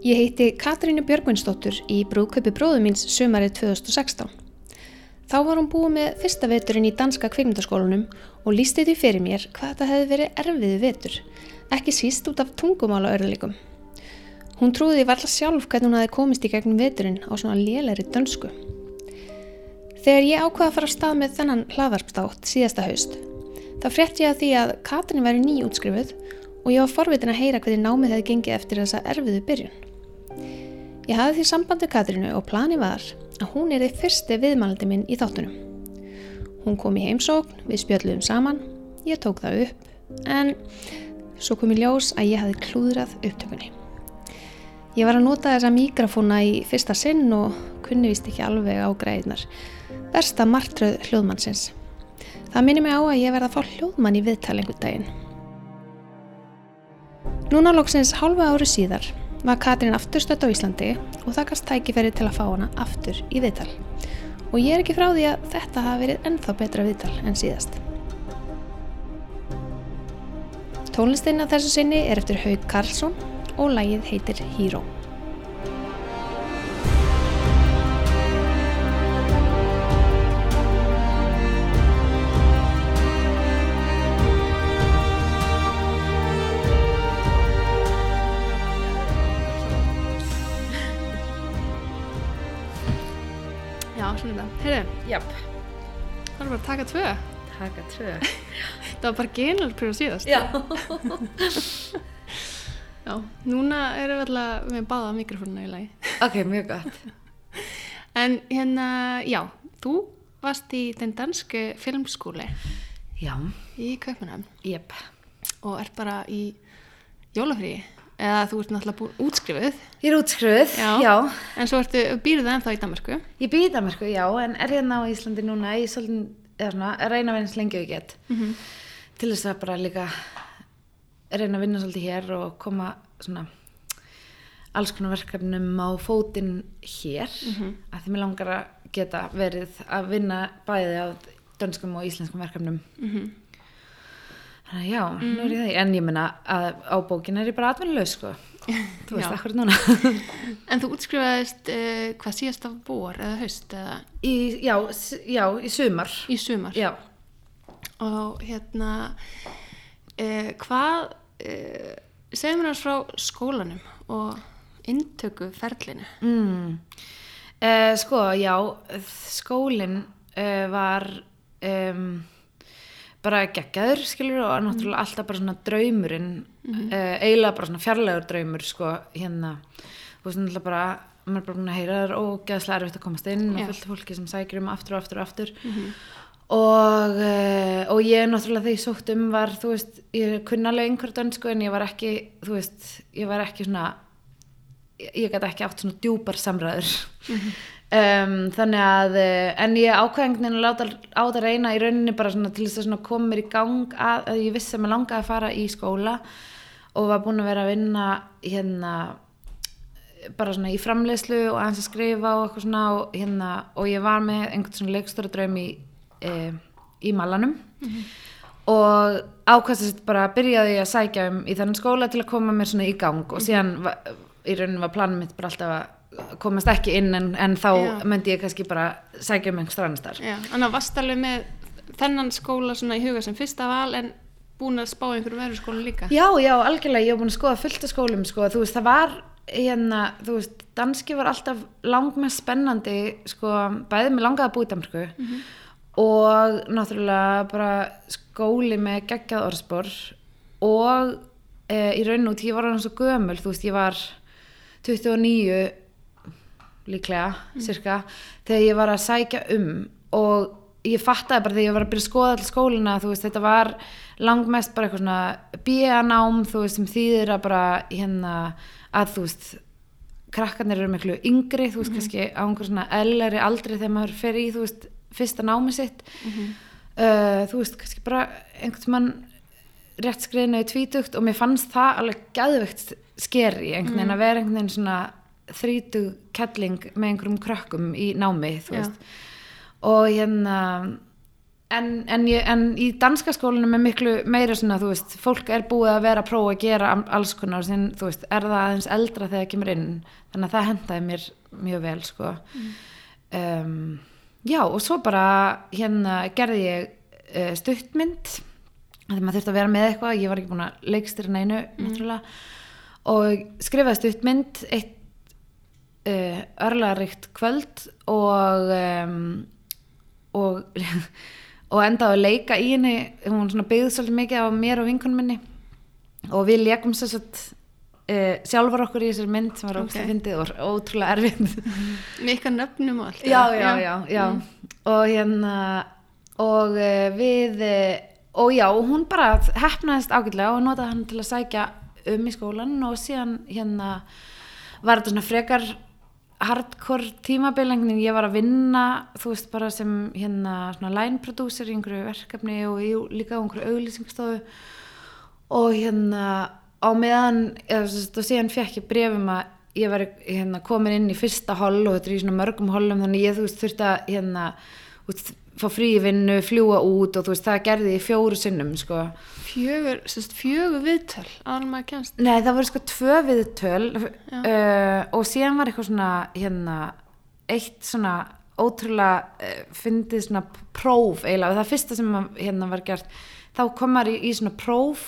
Ég heiti Katrínu Björgvinsdóttur í brúðkaupi bróðu míns sumarið 2016. Þá var hún búið með fyrsta veturinn í danska kvikmyndaskólanum og lísti því fyrir mér hvað þetta hefði verið erfiði vetur, ekki síst út af tungumála örðuleikum. Hún trúði varla sjálf hvernig hún hafi komist í gegnum veturinn á svona lélæri dönsku. Þegar ég ákvaði að fara á stað með þennan hlaðvarpstátt síðasta haust, þá frétti ég að því að Katrín væri nýjútskrifuð og ég var forvitin að heyra hvernig námið hefði gengið eftir þessa erfiðu byrjun. Ég hafði því sambandi Katrínu og plani var að hún er þið fyrsti viðmælandi minn í þáttunum. Hún kom í heimsókn, við spjöldluðum saman, ég tók það upp, en svo kom í ljós að ég hafði klúðrað upptökunni. Ég var að nota þessa mikrofóna í fyrsta sinn og kunni vist ekki alveg á greiðnar. Versta martröð hljóðmannsins. Það minni mig á að ég verða að fá hljóðmann í viðtalengu daginn. Núna lóksins halva ári síðar var Katrín afturstödd á Íslandi og það gast tækifæri til að fá hana aftur í viðtal. Og ég er ekki frá því að þetta hafi verið ennþá betra viðtal en síðast. Tónlistinna þessu sinni er eftir Haug Karlsson og lægið heitir Hero. Þetta. Heyrðu, Japp, það er bara að taka tvö. taka tvö. Það var bara genal pröfu síðast. Já. Já, núna erum við alltaf með báða mikrofónuna í lagi. ok, mjög gott. En hérna, já, þú varst í den danske filmskóli Já, í Kaupanum japp. og ert bara í jólafríi. Eða þú ert náttúrulega búin útskrifuð, Ég er útskruð, Já. já. en svo ertu, býrðu það ennþá í Danmarku. Ég það mér sko, já, en er hérna á Íslandi núna í svolítið, eða svona, reyna að vinna svo lengi og ég get. Mhm. Til þess að bara líka reyna að vinna svolítið hér og koma svona alls konar verkefnum á fótinn hér. Mhm. Að því mér langar að geta verið að vinna bæði á dönskum og íslenskum verkefnum. Mhm. Þannig já, nú er ég það. En ég menna að á bókin er ég bara atvinnulegs sko. Þú veist, akkur núna. En þú útskrifaðist uh, hvað síðast af vor eða haust eða í, já, já, í sumar. í sumar. Já. Og hérna, uh, hvað, uh, segjum við hans frá skólanum og inntöku ferlinu. Mm. Sko, já, skólinn var um, bara geggjaður, skilur, og náttúrulega alltaf bara svona draumurinn, uh, eiginlega bara svona fjarlægur draumur, sko, hérna, þú veist, náttúrulega bara, maður er bara búin að heyra það er ógeðslega erfitt að komast inn og Já. fullt fólki sem sækir um aftur og aftur og aftur. Og, uh, og ég náttúrulega þegar ég sótt um var, þú veist, ég kunnalega einhver dönsku en ég var ekki, þú veist, ég var ekki svona, ég, gæti ekki átt svona djúpar samræður. Um, þannig að, uh, en ég ákvæðingin að láta á það reyna í rauninni bara svona til þess að koma mér í gang að, að ég vissi að mér langaði að fara í skóla og var búin að vera að vinna hérna bara svona í framleiðslu og aðeins að skrifa og eitthvað svona og, hérna, og ég var með einhvern svona leikstóra draum í, e, í malanum. Og ákvæmst bara byrjaði ég að sækja um í þennan skóla til að koma mér svona í gang og síðan va, í rauninni var planum mitt bara alltaf að komast ekki inn en, en þá Já. myndi ég kannski bara sækja um einhver strannstar Já, þannig að varst alveg með þennan skóla svona í huga sem fyrsta val en búin að spá einhverjum öðru skóla líka. Já, já, algjörlega, ég hef búin að skoða fullt af skólum, sko, þú veist, það var hérna, þú veist, danski var alltaf langmest spennandi, sko, bæðið langaði að búið í Danmarku og náttúrulega bara skóli með geggjað orðspor og e, í raun og tí ég var hann svo gömul, þú veist, ég var 29 líklega, cirka, þegar ég var að sækja um og ég fattaði bara þegar ég var að byrja að skoða all skólina, þú veist, þetta var langmest bara eitthvað svona B.A.nám, þú veist, sem þýðir að bara hérna að þú veist krakkarnir eru miklu yngri, þú veist, kannski á einhver svona ellari aldrei þegar maður fer í, þú veist, fyrsta námi sitt. Uh, þú veist, kannski bara einhvern mann rétt skriðinu í tvítugt og mér fannst það alveg gæðvegt skeri einhvern veginn að vera einhvern veginn svona þrítug kettling með einhverjum krökkum í námi, og hérna en, en, ég, en í danska skólanum er miklu meira svona, þú veist, fólk er búið að vera að prófa að gera alls konar síðan, þú veist, er það aðeins eldra þegar það kemur inn? Þannig að það hendaði mér mjög vel sko. Um, já og svo bara hérna gerði ég uh, stuttmynd þegar maður þurfti að vera með eitthvað, ég var ekki búin að leikstýra neinu náttúrulega. Og skrifaði stuttmynd eitt uh, örlaðaríkt kvöld og um, og og endaði að leika í henni. Hún svona byggði svolítið mikið á mér og vinkunum minni. Og við leikum satt uh, sjálfur okkur í þessari mynd sem var ógst að fyndið og ótrúlega erfið Með ykkar nöfnum og allt. já, já, já, já. og hérna og uh, við og já, hún bara hefnaðist ágætlega og notaði hann til að sækja um í skólan og síðan hérna var þetta svona frekar hardcore tímabilengnin, ég var að vinna þú veist bara sem hérna line producer í einhverju verkefni og ég líka á einhverju auglýsingstofu og hérna á meðan og síðan fekk ég brefum að ég var hérna, komin inn í fyrsta holl og þetta er í svona mörgum hollum þannig ég þú veist þurfti að hérna, veist, fá frí í vinnu, fljúa út og þú veist það gerði ég fjóru sinnum sko. Fjögur, sérst, fjögur viðtöl en maður kemst. Nei það voru sko tvö viðtöl uh, og síðan var eitthvað svona hérna eitt svona ótrúlega uh, fyndið svona próf eiginlega, það fyrsta sem að, hérna var gert þá kom maður í, í svona próf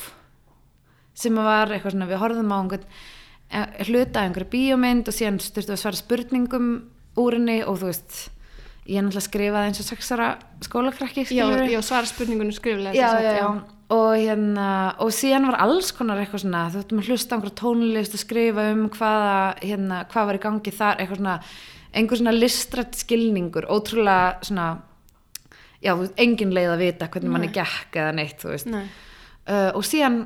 sem að var eitthvað svona við horfðum á einhvern eh, hluta af einhverju bíómynd og síðan styrtu að svara spurningum úr henni og þú veist ég er náttúrulega skrifaði eins og sexara skólakrakki Já, já, svara spurningunum skriflega. já, sagt, já, já. Og hérna og síðan var alls konar eitthvað svona þú ættum að hlusta á einhverja tónlist og skrifa um hvaða, hérna, hvað var í gangi þar eitthvað svona, einhver svona listrætt skilningur, ótrúlega svona já, þú veist, engin leið að vita hvernig manni Nei. gekk eða neitt, þú veist Nei. uh, og síðan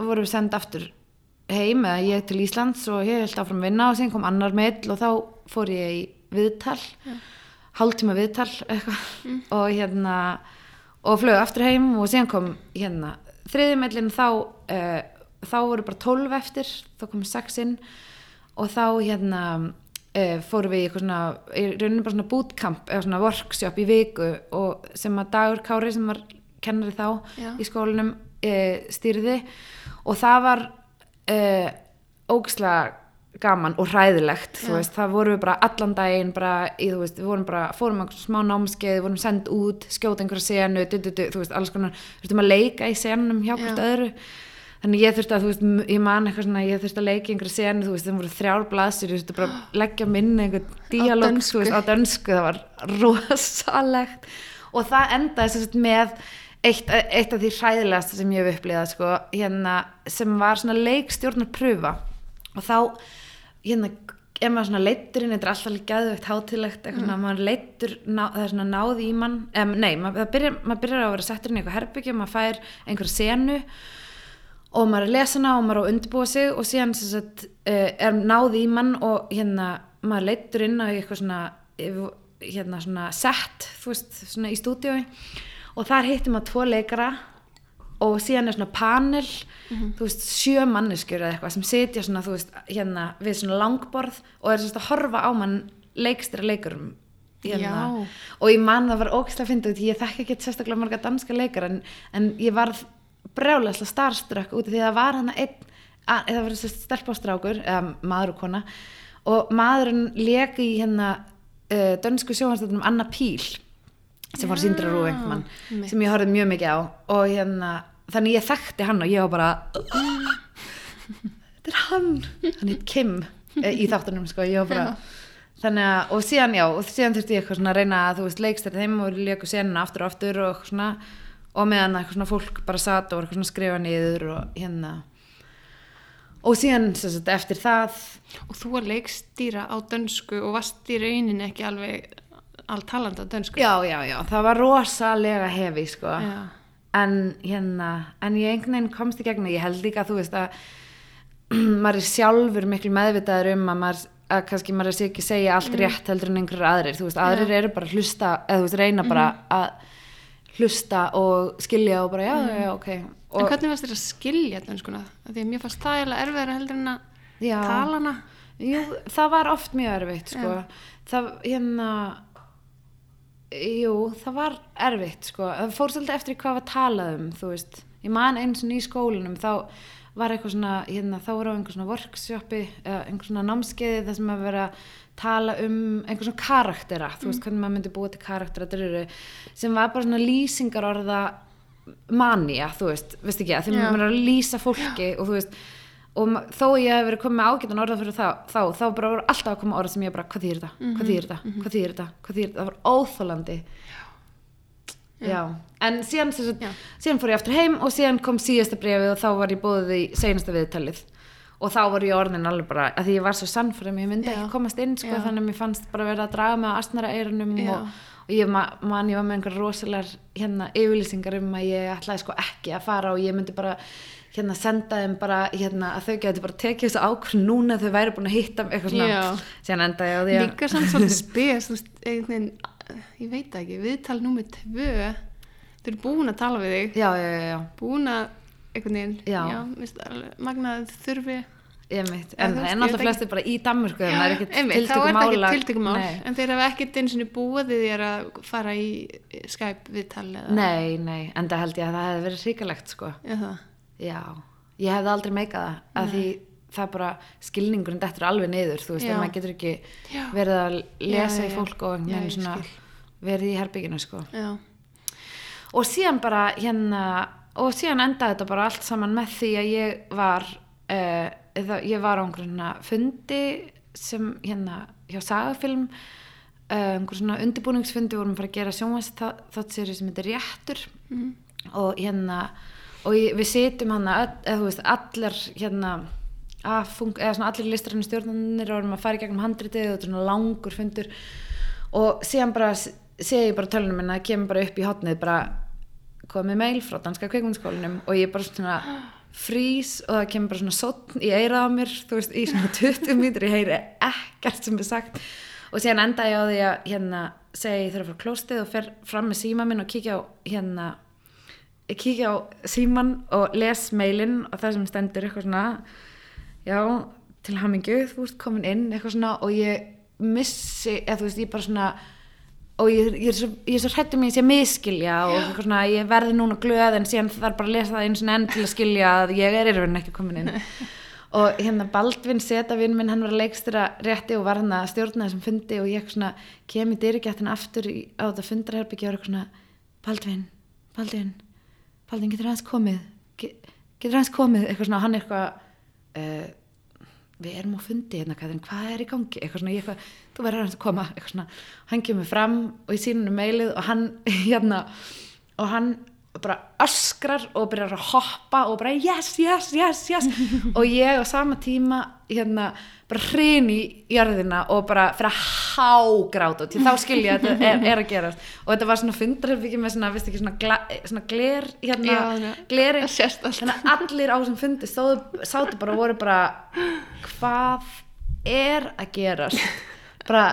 vorum við senda aftur heim eða ég til Íslands og ég held áfram vinna og síðan kom annar meill og þá fór ég í viðtal hálftíma viðtal eitthvað og hérna og flög aftur heim og síðan kom hérna þriði meillin þá uh, þá voru bara 12 eftir þá komum 6 inn. Og þá hérna uh, fórum við í eitthvað svona í rauninni bara svona bootcamp eða svona workshop í viku. Og sem að Dagur Kári sem var kennari þá Já. í skólanum uh, stýrði. Og það var ógislega gaman og hræðilegt þú Já. veist, það vorum við bara allan daginn bara í, þú veist, við vorum bara, fórum einhvern smá námskeið, vorum send út, skjóta einhverja senu, du, du, du, þú veist, alls konar þurftum að leika í senunum hjá hvort Já. öðru þannig ég þurfti að, þú veist, ég man eitthvað svona ég þurfti að leika í einhverja senu, þú veist, þeim voru þrjár blaðsir, ég þurfti bara að leggja minni einhvern díalóg, dönsku. þú veist, á dönsku það var rosalegt og það endaði sagt með eitt, eitt af því hræðilegasta sem ég hef upplýðað sko, hérna, sem var svona leikstjórnarprufa og þá hérna, ef maður svona leittur inn, þetta er alltaf alveg gæðvegt hátilegt, eitthvað svona, maður leittur ná, það er svona náð í mann um, nei, maður, byrjar, maður byrjar á að vera settur inn í eitthvað herbyggja maður fær einhverja senu og maður er að lesa hana og maður er að undirbúa sig og síðan sagt, uh, er náð í mann og hérna maður leittur inn á eitthvað svona yfir- hérna svona sett þú veist, svona í stúdíói og þar hittir maður tvo leikara og síðan er svona panel þú veist, sjö manneskjur eða eitthvað sem sitja svona, þú veist, hérna við svona langborð og er svona að horfa á mann leikstira leikurum hérna. Og ég man það var ógæslega að finna út ég þekki ekki sérstaklega marga danska leikar en, en ég varð brjálæslega starströkk út af því að það var hann einn það var þessi stelpástrákur eða maður og kona og maðurinn leki í hérna uh, dönsku sjóhanstöldunum Anna Píl sem var Já, síndra rú einhvern einmitt. sem ég horfði mjög mikið á og hérna þannig ég þekkti hann og ég var bara þetta er hann. Hann heit Kim eh, í þáttunum sko. Ég var bara þannig að og síðan já og síðan þurfti ég eitthvað svona að reyna að þú veist leikst þeim og leiku senuna aftur og aftur og svona. Og meðan eitthvað svona fólk bara satt og var eitthvað svona skrifa niður og hérna. Og síðan sagt, eftir það Og þú var leikstýra á dönsku og varst í rauninni ekki alveg allt talandi á dönsku. já já já. Það var rosalega hefi sko. Já. En hérna en ég einhvern veginn komst í gegn og ég held líka þú veist að maður er sjálfur miklu meðvitaður um að maður að kannski maður sé ekki segja allt rétt heldur en einhverjur aðrir þú veist, aðrir eru bara að hlusta eða þú veist, reyna bara að hlusta og skilja og bara já, já, já, ok En og, hvernig varst þér að skilja dönskuna? Af Því að mér fannst það eiginlega erfiðara heldur en að tala hana. Jú, það var oft mjög erfitt sko. Já. það hérna jú, það var erfitt sko, það fór svolítið eftir hvað var talað um þú veist, ég man eins og í skólinum þá var eitthvað svona hérna, þá voru á einhver svona workshopi eða einhver svona námskeiði þar sem að vera að tala um einhver svona karaktera þú veist hvernig maður myndi búa til karaktera dröru, sem var bara svona lýsingar orða manja, þú veist, veist ekki að því Já. maður er að lýsa fólki og þú veist og þó ég hef verið komið með ágætan orða fyrir þá, þá, þá bara voru alltaf að koma orða sem ég bara, hvað þýr þetta, hvað þýr þetta, hvað þýr þetta, hvað þýr þetta, það var óþólandi já, en síðan, Já. síðan fór ég aftur heim og síðan kom síðasta brefið og þá var ég búið í seinasta viðtalið. Og þá var ég orðin alveg bara, að því ég var svo sannfærum ég myndi Já. ekki komast inn, sko, Já. þannig að mér fannst bara verið að draga mig á astnara eirunum Já. og, og ég ma- man, ég var með einhver rosalega hérna yfirlýsingar um að ég ætlaði sko ekki að fara og ég myndi bara hérna senda þeim bara hérna að þau getur bara tekið þessu ákvörn núna þau væri búin að hitta eitthvað svona. Síðan endaði ég á því að Líka samt svolítið spes, ég veit ekki, viðtal númer tvö, þau eru búin að tala við þig, já, já, já, búin að, einhvern veginn, Já. já minnst alveg, magnað þurfi, ég mitt Já, en það er náttúrulega veit flestir bara í Danmörku en það er ekkert einmitt, er tiltökum mála en þeir hafa ekkert eins og búið þér að fara í Skype viðtal nei, nei, en það held ég að það hefði verið hrikalegt sko. Já, já, ég hefði aldrei meikað það að því það bara skilningurinn dettur alveg niður, þú veist, ef maður getur ekki Já. verið að lesa Já, í fólk og svona verið í herbygginu sko. Og síðan bara hérna og síðan endaði þetta bara allt saman með því að ég var uh, það, ég var á einhverjum fundi sem hérna hjá sagafilm. Uh, einhver svona undirbúningsfundi vorum að fara að gera séri sem heitir Réttur. Mhm. og hérna og ég, við sitjum hann að, allir hérna fung, eða svona allir listræðinu stjórnarnir og erum að fara í gegnum handritið og er svona langur fundur. Og síðan bara s- sé ég bara tölunum minna kemur bara upp í hotnið bara komið mail frá danska kveikmundskólinum og ég bara svona frís og það kemur bara svona sotn í eirað á mér þú veist, í svona 20 mítur ég heyri ekkert sem er sagt. Og síðan enda ég á því að hérna segja ég þurfa að fara klóstið og fer fram með síma minn og kíkja á hérna kíkja á síman og les mailin og það sem stendur eitthvað svona já, til hamingju þú ert komin inn, eitthvað svona og ég missi, eða þú veist, ég bara svona og ég, ég er svo, ég svo hrættum ég sé miskilja og svona ég verði núna glöð en síðan þarf bara að lesa það eins og enn til að skilja að ég er erfinn ekki komin inn. Og hérna Baldvin setavinn minn hann var að leikstýra rétti og var hann að stjórna þessum fundi og ég svona kem í dyrigættin aftur í, á þetta fundarherbyggja og er eitthvað svona Baldvin, Baldvin Baldvin getur aðeins komið Ge- getur aðeins komið eitthvað svona hann eitthvað uh, við erum á fundi hérna Katrín, hvað er í gangi? Eitthvað svona, ég eitthvað, þú verður að koma eitthvað svona, hann kemur fram og ég sýnum meilið og hann hérna og hann bara öskrar og byrjar að hoppa og bara yes, yes, yes, yes. Og ég á sama tíma hérna bara hrin í jörðina og bara fyrir að hágráta til þá skilja að þetta er, er að gerast. Og þetta var svona fundarherbyggi með svona, veist ekki, svona, gla, svona gler hérna, Já, gleri. þannig að allir á þessum fundi stóðu, sátu bara og voru bara hvað er að gerast? Bara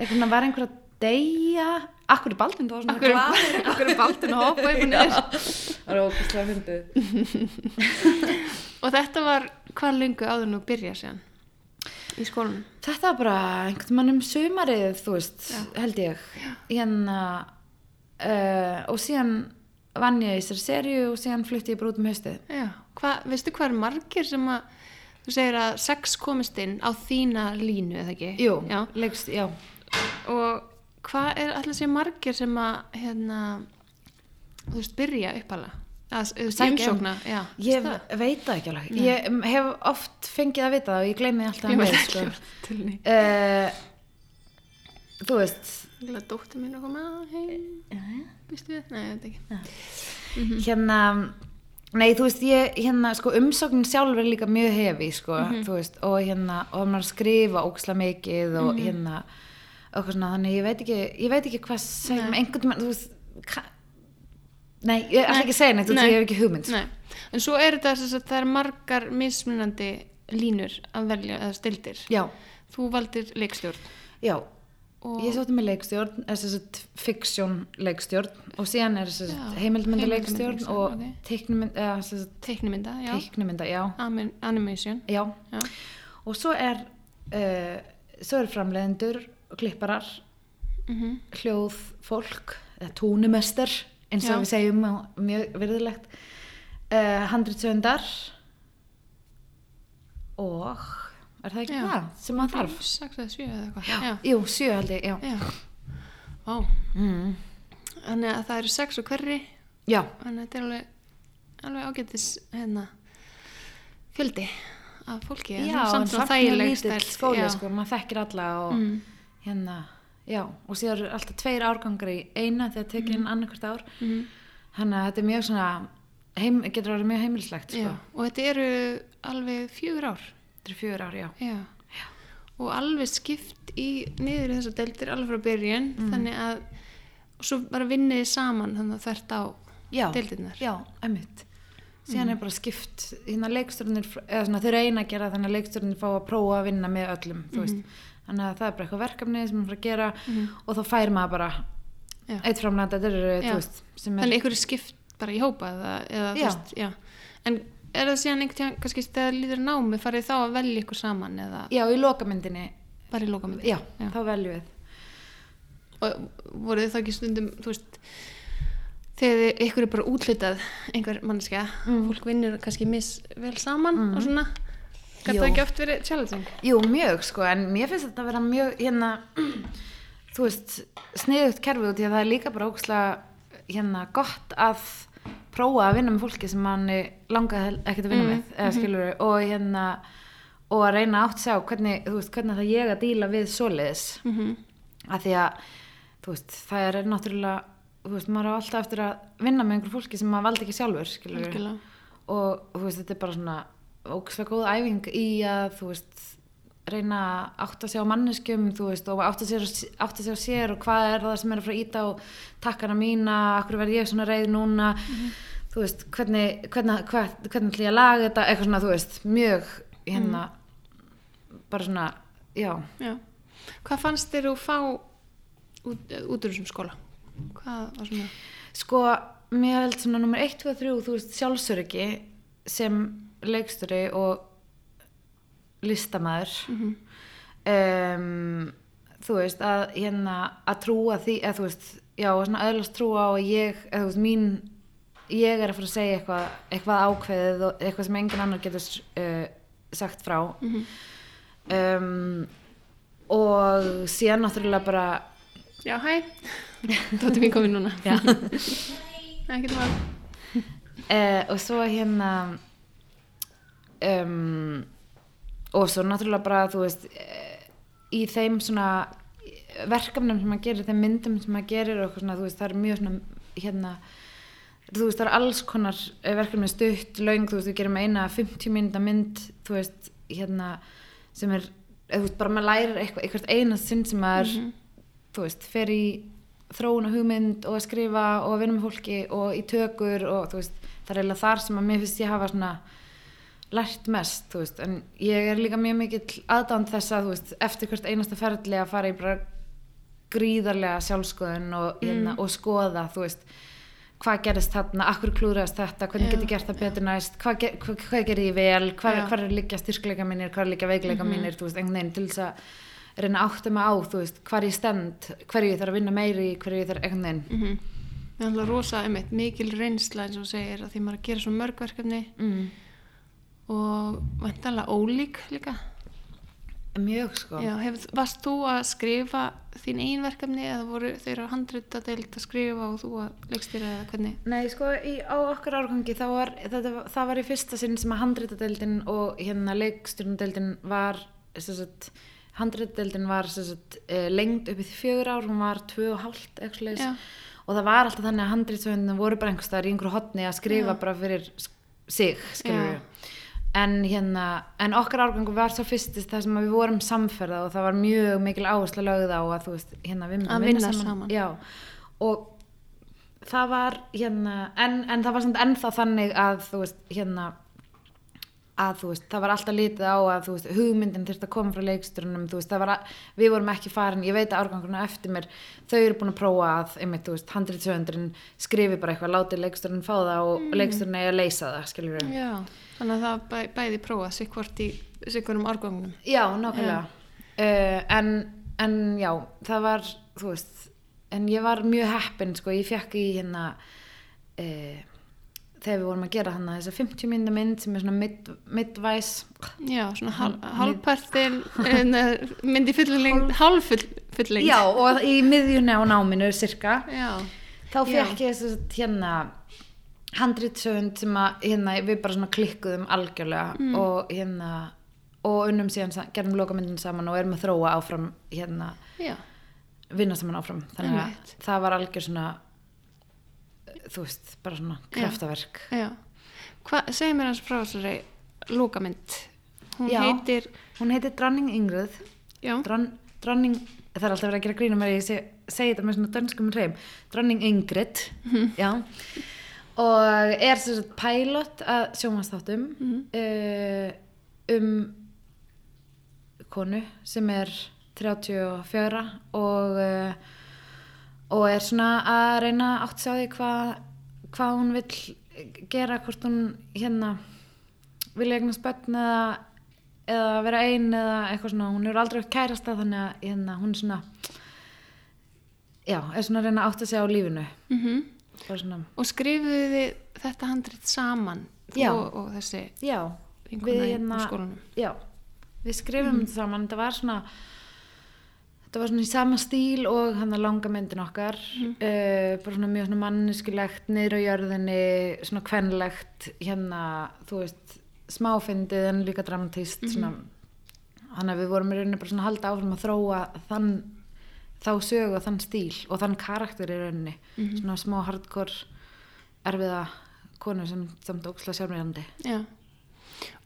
veginn var einhver að deyja. Akkur er baldin þá svona Akkur glaður? Akkur er Baldvin að hoppa Já, niður? það er ógæslega fyndið. Og þetta var hvað lengu áður nú byrja síðan í skólanum, þetta var bara einhvern mann um sumarið þú veist, held ég. Hérna uh, og síðan vann ég í þessari serju og síðan flutti ég bara út um haustið. Já, hvað, veistu hvað er margir sem að þú segir að sex komist inn á þína línu eða ekki? Jú, já. leikst, já. Og hvað er allir sé margir sem að hérna, þú veist, byrja uppala að, umsókna já, Ég það? veit það ekki alveg. Ég hef oft fengið að vita það og ég gleymi alltaf Ég að veit veið, ekki sko. til henni Uh, þú veist, Ég vil að dóttir mín að koma heim Vistu við? Nei, ég veit ekki hérna, nei, þú veist, ég, hérna, sko, umsóknin sjálfur er líka mjög hefi, sko, Mhm. þú veist, og hérna, og maður að skrifa óksla mikið og Mhm. hérna, og svona, þannig ég veit ekki, ég veit ekki hvað segjum, einhvern veginn, þú veist, nei, ég ætla ekki að segja neitt, ég hef ekki hugmynd. Nei, en svo er þetta þess að það er margar mismunandi línur að velja eða stildir. Já, Þú valdir leikstjórn. Já, og Ég sótti með leikstjórn, þess að fiksjón leikstjórn. Og síðan er þess að heimildmynda leikstjórn og ok. teiknumynda, teiknumynda, já, teiknumynda, já, Anim animation. Já. Já, Og svo er, uh, svo er framleiðendur og klipparar. Mhm. hljóð fólk eða túnumester eins og Já. við segjum mjög virðilegt uh, handritsöndar og er það ekki Já. það sem maður þarf? Sex eða sjö eða eitthvað. Já. Jú, sjö held ég, já. Já. Vá. Mm. Þannig að það eru sex og hverri. Já, Þannig að þetta er alveg, alveg ágætis hérna fjöldi af fólki. já, samt mjög þægileg skóli, Já. sko, maður þekkir alla og Mm. hérna, já, og síðan eru alltaf tveir árgangar í eina þegar tekið inn annarkvært ár. Mhm. Þannig að þetta er mjög svona, heim, getur orðið mjög heimilislegt, sko. Já. Og þetta eru alveg fjögur ár. Þetta er fjögur ár, já. Já. Og alveg skipt í niður í þessar deildir alveg frá byrjun. Mm. Þannig að, og svo bara vinnið saman þannig að þvert á Já, deildirnar. já, emmitt. Síðan Mm. er bara skipt, hérna leikstjórnir, eða svona þau reyna að gera þannig að leikstjórnir fá að prófa að vinna með öllum, þú veist. Þannig að það er bara eitthvað verkefni sem maður fara að gera Mhm. og þá fær maður bara Já. eitt framlega, Já. Þannig ykkur er skipt bara í hópa eða, eða Já. veist, já. En er það síðan einhvern tíðan, kannski þegar líður námi, farið þá að velja ykkur saman eða Já, í lokamyndinni, bara í lókamöndi? já, þá veljum við. Og voruð þið þá ekki stundum, þú veist, þegar ykkur er bara útlitað einhver manneskja, Mm. fólk vinnur kannski mis vel saman Mm. og svona, gæti það ekki oft verið challenging? Jú, mjög, sko, en mér finnst þetta að vera mjög, hérna, þú veist, sniðugt kerfi út í að það er líka bara ógslag, hérna, gott að prófa að vinna með fólki sem mann langaði ekkert að vinna Mm, með, eða skilur og hérna, og að reyna átt sjá hvernig, veist, hvernig það ég að díla við svoleiðis, Mm -hmm. að því að, veist, það er náttúrulega, veist, maður á alltaf eftir að vinna með einhver fólki sem maður valdi ekki sjálfur, og þetta er bara svona ógslag góð æfing í að þú veist, reyna að átta sig á manneskjum, þú veist, og átta sig, átta sig á sér og hvað er það sem er að fara að íta og takkana mína, akkur verð ég svona reið núna, þú veist, hvernig hvernig, hvað, hvernig ætlum ég að laga þetta eitthvað svona, þú veist, mjög hérna, bara svona já, Já. Hvað fannst þér að fá út, út úr þessum skóla? Hvað var svona? sko, mér held svona nummer 1, 2, 3, þú veist, sjálfsöryggi sem leiksturi og listamæður Mm um, þú veist að hérna að trúa því eða þú veist, já, og svona öðlast trúa og ég, eða þú veist, mín ég er að fara að segja eitthvað eitthvað ákveðið og eitthvað sem engin annar getur uh, sagt frá Mhm. um, og síðan náttúrulega bara Já, hæ. Tóttu mín komin núna. já, Ekkert mál. uh, og svo hérna um, og svo náttúrulega bara þú veist uh, í þeim svona verkefnum sem maður gerir, þeim myndum sem maður gerir og svona, þú veist, það er mjög svona hérna, þú veist, það er alls konar eh, verkefni stutt, löng, þú veist, við gerum eina 50 mynda mynd, þú veist hérna, sem er þú veist, bara maður lærir eitthvað, eitthvað einast sinn sem maður, Mhm. þú veist, fer í þróun og hugmynd og að skrifa og að vinna með fólki og í tökur og þú veist, það er eiginlega þar sem að mér finnst ég hafa svona lært mest, þú veist, en ég er líka mjög mikill aðdánd þess að, þú veist, eftir hvert einasta ferli að fara í bara gríðarlega sjálfskoðun og, hérna, Mm. og skoða, þú veist hvað gerist þarna, akkur klúðrast þetta hvernig Já. get ég gert það betur næst hvað, ge hvað, hvað gerir ég vel, hvað, hvað er líka styrkleika mínir, hvað er líka veikleika Mhm. mínir þú veist, einhvern veginn til þess að reyna að átta mig á, þú veist, hvar ég stend hverju ég þarf að vinna meiri, hverju ég þarf einhvern veginn Mm Það er alltaf rosa, einmitt, mikil reynsla eins og segir að því maður er að gera svo mörg verkefni mm. Og vantanlega ólík líka. mjög sko Já, hef, varst þú að skrifa þín eigin verkefni eða voru þeir á handrita deild að skrifa og þú að leikstýra eða hvernig? Nei, sko, í, á okkar árgangi þá var, þetta, var- það var í fyrsta sinn sem að handritadeildin og hérna leikstjórnadeildin var handritadeildin var sagt, uh, lengd upp í fjögur ár, hún var tvö og það var alltaf þannig að handritsöndin voru bara einhvers staðar í einhverju hotni að skrifa Já. bara fyrir sig, skilur Já. En hérna, en okkar árgangu var svo fyrstist það sem við vorum samferða og það var mjög mikil áherslu lögð á að þú veist, hérna við myndum Að vinna saman. Já, og það var hérna, en, en það var samt ennþá þannig að þú veist, hérna að þú veist, það var alltaf lítið á að þú veist, hugmyndin þurfti að koma frá leikstjórnum þú veist, það var að, við vorum ekki farin ég veit að árgangurna eftir mér, þau eru búin að prófa að, einmitt, þú veist, handritsöndurinn skrifi bara eitthvað, láti leikstjórnin fá það og mm. leikstjórnin eigi að leysa það, skiljur við Já, þannig að það bæ, bæði prófa sikkvort í sikkurum árgangunum. Já, nákvæmlega uh, en, en já, það var þú veist, en ég var mjög heppin sko, ég fekk í hérna e, þegar við vorum að gera hann þessa 50 minna mynd sem er svona mid, midvice. Já, svona hal, hálfpartin myndi fullling hálffullling já, og í miðjunni á náminu cirka, Já, þá Já. fekk ég þess að hérna handritsöfund sem að hérna, við bara svona klikkuðum algjörlega Mm. og hérna og unnum síðan, gerðum lokamyndin saman og erum að þróa áfram hérna já, vinna saman áfram. Þannig að það var algjör svona þú veist, bara svona Já. kraftaverk. Já. Hva, segir mér hans frá þessari lókamynd Hún Já. heitir hún heitir Dronning Ingrid. Já, Dron, Dronning, það er alltaf verið að gera grínum að ég seg, segi þetta með svona dönskum hreim. Dronning Ingrid. Já. Og er sem sagt pilot að sjómanstáttum uh, um konu sem er 34 og uh, og er svona að reyna að átt sjá því hvað hva hún vill gera hvort hún hérna vilja eignast börn eða, eða vera ein eða eitthvað svona, hún hefur aldrei átt kærasta þannig að hérna, hún er svona já, er svona að reyna að átt að segja á lífinu. Mm bara svona, og skrifuðu þið þetta handrit saman Já. og, og þessi já. í hérna- já, við skrifum þetta saman. Þetta var svona þetta var svona í sama stíl og hann að langa myndin okkar uh, bara svona mjög svona manneskilegt niður á jörðinni, svona kvenlegt hérna, þú veist smáfindið en líka dramatist svona, þannig að við vorum í rauninni bara svona halda áfram að þróa þann þá sögu og þann stíl og þann karakter í rauninni svona smá hardcore erfiða konu sem samt óksla sjálfmyrjandi Já.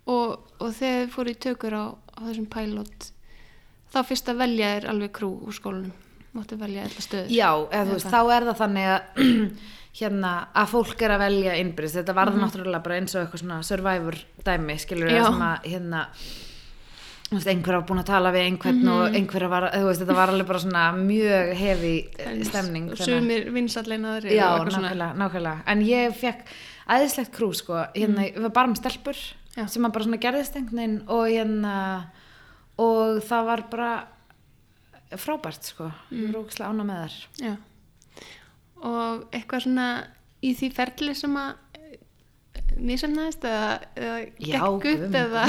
Og, og þegar þið fóru í tökur á, á þessum pilot þá fyrst að velja er alveg krú úr skólanum. Máttu velja eitthvað stöður. Já, eða veist, þá er það þannig að hérna, að fólk er að velja innbyrðis, þetta varð náttúrulega bara eins og eitthvað svona survivor dæmi, skilur við sem að hérna þú veist, einhver var búin að tala við einhvern og einhver var, þú veist, þetta var alveg bara svona mjög hefi stemning sumir vinsallin aðri Já, nákvæmlega, nákvæmlega. En ég fekk æðislegt krú sko. Hérna, var bara með stelpur Já. sem að bara svona gerðist einhvern veginn og hérna og það var bara frábært sko. Var ógæslega ána með þær. Já. og eitthvað svona í því ferli sem að nýsamnaðist eða, eða Já, gekk upp minn. eða?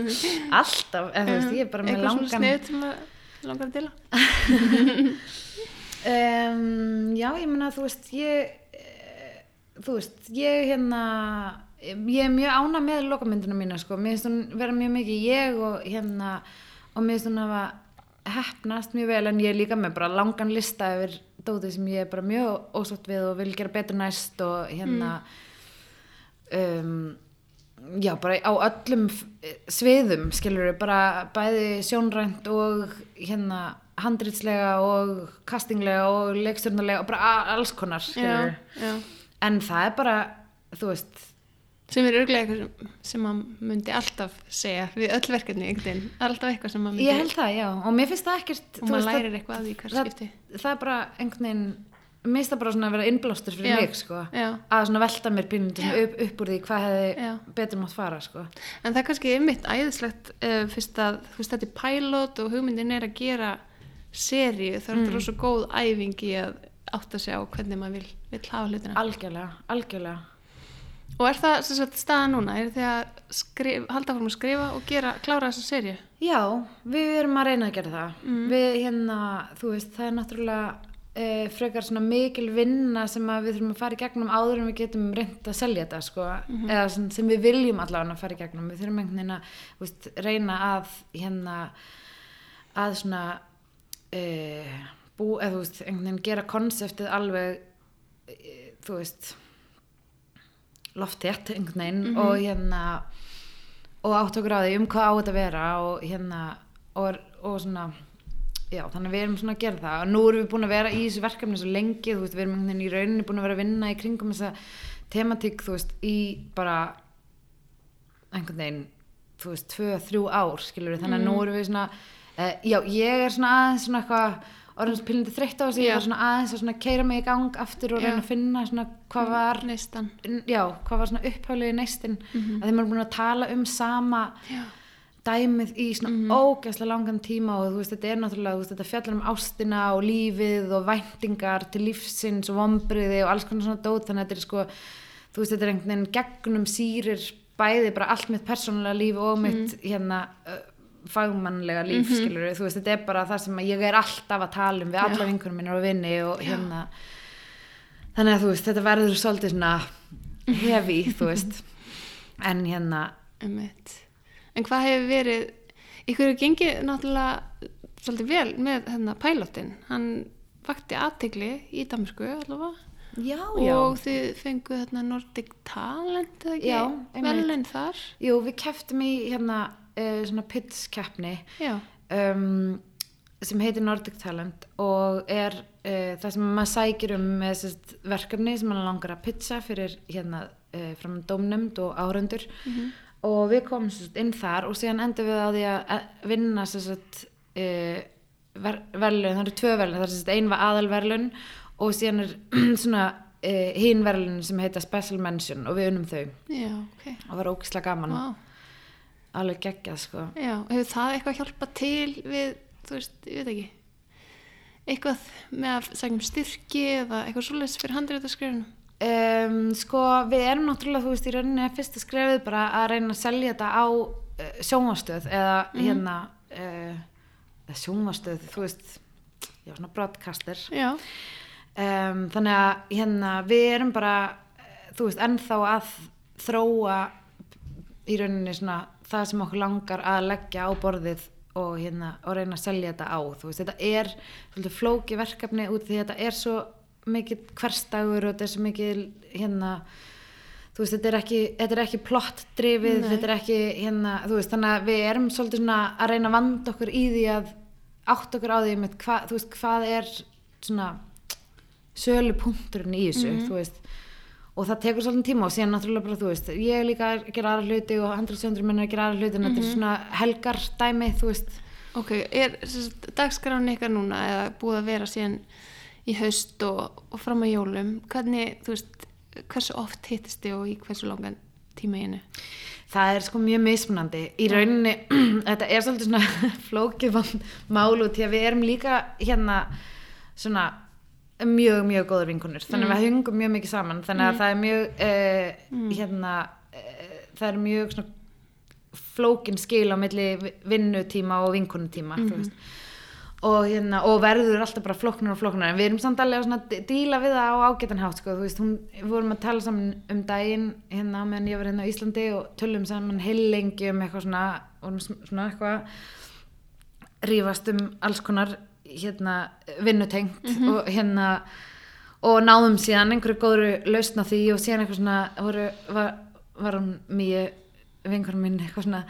Alltaf, eða þú veist, ég er bara með eitthvað svona langan snið sem að langar að dila? Um, já, ég meina, þú veist ég eh, þú veist, ég hérna ég er mjög ána með lokamyndina mína sko, mér finnst hún vera mjög mikið ég og hérna og mér finnst hún hafa hefnast mjög vel en ég er líka með bara langan lista yfir dótið sem ég er bara mjög ósátt við og vil gera betur næst og hérna um, já, bara á öllum f- sviðum, skilur við, bara bæði sjónrænt og hérna handritslega og castinglega og leikstjórnulega og bara alls konar, skilur já. en það er bara, þú veist sem er örglega eitthvað sem, maður myndi alltaf segja við öll verkefni einhvern veginn, alltaf eitthvað sem maður myndi ég held það, já, og mér finnst það ekkert og maður lærir eitthvað að því hver skipti það, það er bara einhvern veginn mér finnst það bara svona að vera innblástur fyrir Já, mig, sko. Já. að svona velta mér pínundum upp, upp úr því hvað hefði betur mátt fara, sko. En það er kannski einmitt æðislegt uh, fyrst að þú veist þetta er pilot og hugmyndin er að gera seríu. Þá er þetta rosa góð æfing í að átta sig á hvernig maður vil, vil hafa hlutina. algjörlega, algjörlega Og er það sagt staða núna? Er þið að skrif, halda fórum að skrifa og gera, klára þessa seríu? Já, við erum að reyna að gera það. Við hérna, þú veist, það er náttúrulega e, frekar svona mikil vinna sem við þurfum að fara í gegnum áður en við getum reynd að selja þetta, sko. Eða sem, sem við viljum allavega að fara í gegnum. Við þurfum einhvern veginn að, veist, reyna að hérna, að svona e, bú, eða þú veist, einhvern veginn gera konseptið alveg, e, þú veist, loftétt einhvern veginn og hérna og átt okkur á því um hvað á þetta að vera og hérna og, og svona já þannig við erum svona að gera það. Og nú erum við búin að vera í þessu verkefni svo lengi þú veist við erum einhvern veginn í rauninni búin að vera að vinna í kringum þessa tematík þú veist í bara einhvern veginn þú veist tvö, þrjú ár skilur við þannig að nú erum við svona uh, já ég er svona aðeins svona eitthvað orðins pílindi þreytt á þessu, ég var svona aðeins að svona keira mig í gang aftur og reyna að finna svona hvað var Neistan. já, hvað var svona upphálið í neistin að þeim eru búin að tala um sama Já. dæmið í svona ógæslega langan tíma og þú veist, þetta er náttúrulega, þú veist, þetta fjallar um ástina og lífið og væntingar til lífsins og vombriði og alls konar svona dót, þannig að þetta er sko, þú veist, þetta er einhvern veginn gegnum sýrir bæði bara allt mitt persónulega líf og mitt hérna uh, fagmannlega líf, mm skilur þú veist, þetta er bara það sem ég er alltaf að tala um við alla vinkunum minna og vinni og hérna. Þannig að þú veist, þetta verður svolítið svona hefi, þú veist. En hérna. Einmitt. En hvað hefur verið, ykkur hefur gengið náttúrulega svolítið vel með hérna pælóttin, hann vakti aðtegli í Damersku allavega. Já, og þið fenguð hérna Nordic Talent eða ekki, Já, einmitt. velin þar. Jú, við keftum í hérna uh, svona pits keppni um, sem heitir Nordic Talent og er uh, það sem maður sækir um með sest, verkefni sem maður langar að pitcha fyrir hérna uh, frá dómnefnd og áhundur og við komum sest, inn þar og síðan endur við á því að vinna sest, uh, ver, verðlun, það eru tvö verðlun það er sest, ein var aðalverðlun og síðan er svona hinn verðlun sem heita Special Mention og við unum þau. Já, ok. Og var ógislega gaman. Vá. Alveg geggjað sko. Já, hefur það eitthvað hjálpað til við, þú veist, ég veit ekki eitthvað með að segjum styrki eða eitthvað svoleiðis fyrir handriðarskrifinu Um, sko við erum náttúrulega þú veist í rauninni að fyrsta skrefið bara að reyna að selja þetta á uh, sjónvastöð eða hérna uh, eða sjónvastöð þú veist já svona broadcaster. Já, um, þannig að hérna við erum bara eh, þú veist ennþá að þróa í rauninni svona það sem okkur langar að leggja á borðið og hérna og reyna að selja þetta á veist þetta er svolítið flóki verkefni út því þetta er svo mikið hverstagur og þetta er svo mikið hérna veist þetta er ekki, þetta er ekki plott drifið, þetta er ekki hérna veist þannig að við erum svolítið svona að reyna að vanda okkur í því að átt okkur á því með veist hvað er svona sölu punkturinn í þessu þú veist og það tekur svolítið tíma og síðan náttúrulega bara þú veist ég er líka að gera aðra hluti og 100 minn er að gera aðra hluti en þetta er svona helgar dæmi þú veist. Ok, er dagskráni ykkar núna eða búið að vera síðan í haust og, og fram að jólum hvernig, þú veist, hversu oft hittist þið og í hversu langan tíma einu? Það er sko mjög mismunandi. Í rauninni, þetta er svolítið svona flókið mál út því að við erum líka hérna svona mjög, mjög góður vinkunur þannig að við hungum mjög mikið saman. Þannig að það er mjög uh, hérna uh, það er mjög svona flókin skil á milli vi- vinnutíma og vinkunutíma veist. Og, hérna, og verður alltaf bara flóknar og flóknar en við erum samt alveg að svona díla við það á ágætan hátt sko, við vorum að tala saman um daginn hérna meðan ég var hérna á Íslandi og tölum saman heilengi um eitthvað svona, sm- svona eitthvað rífast um alls konar hérna vinnutengt og hérna og náðum síðan einhverju góðru lausn á því og síðan eitthvað svona voru, var, var hún mjög vinkunum mín eitthvað svona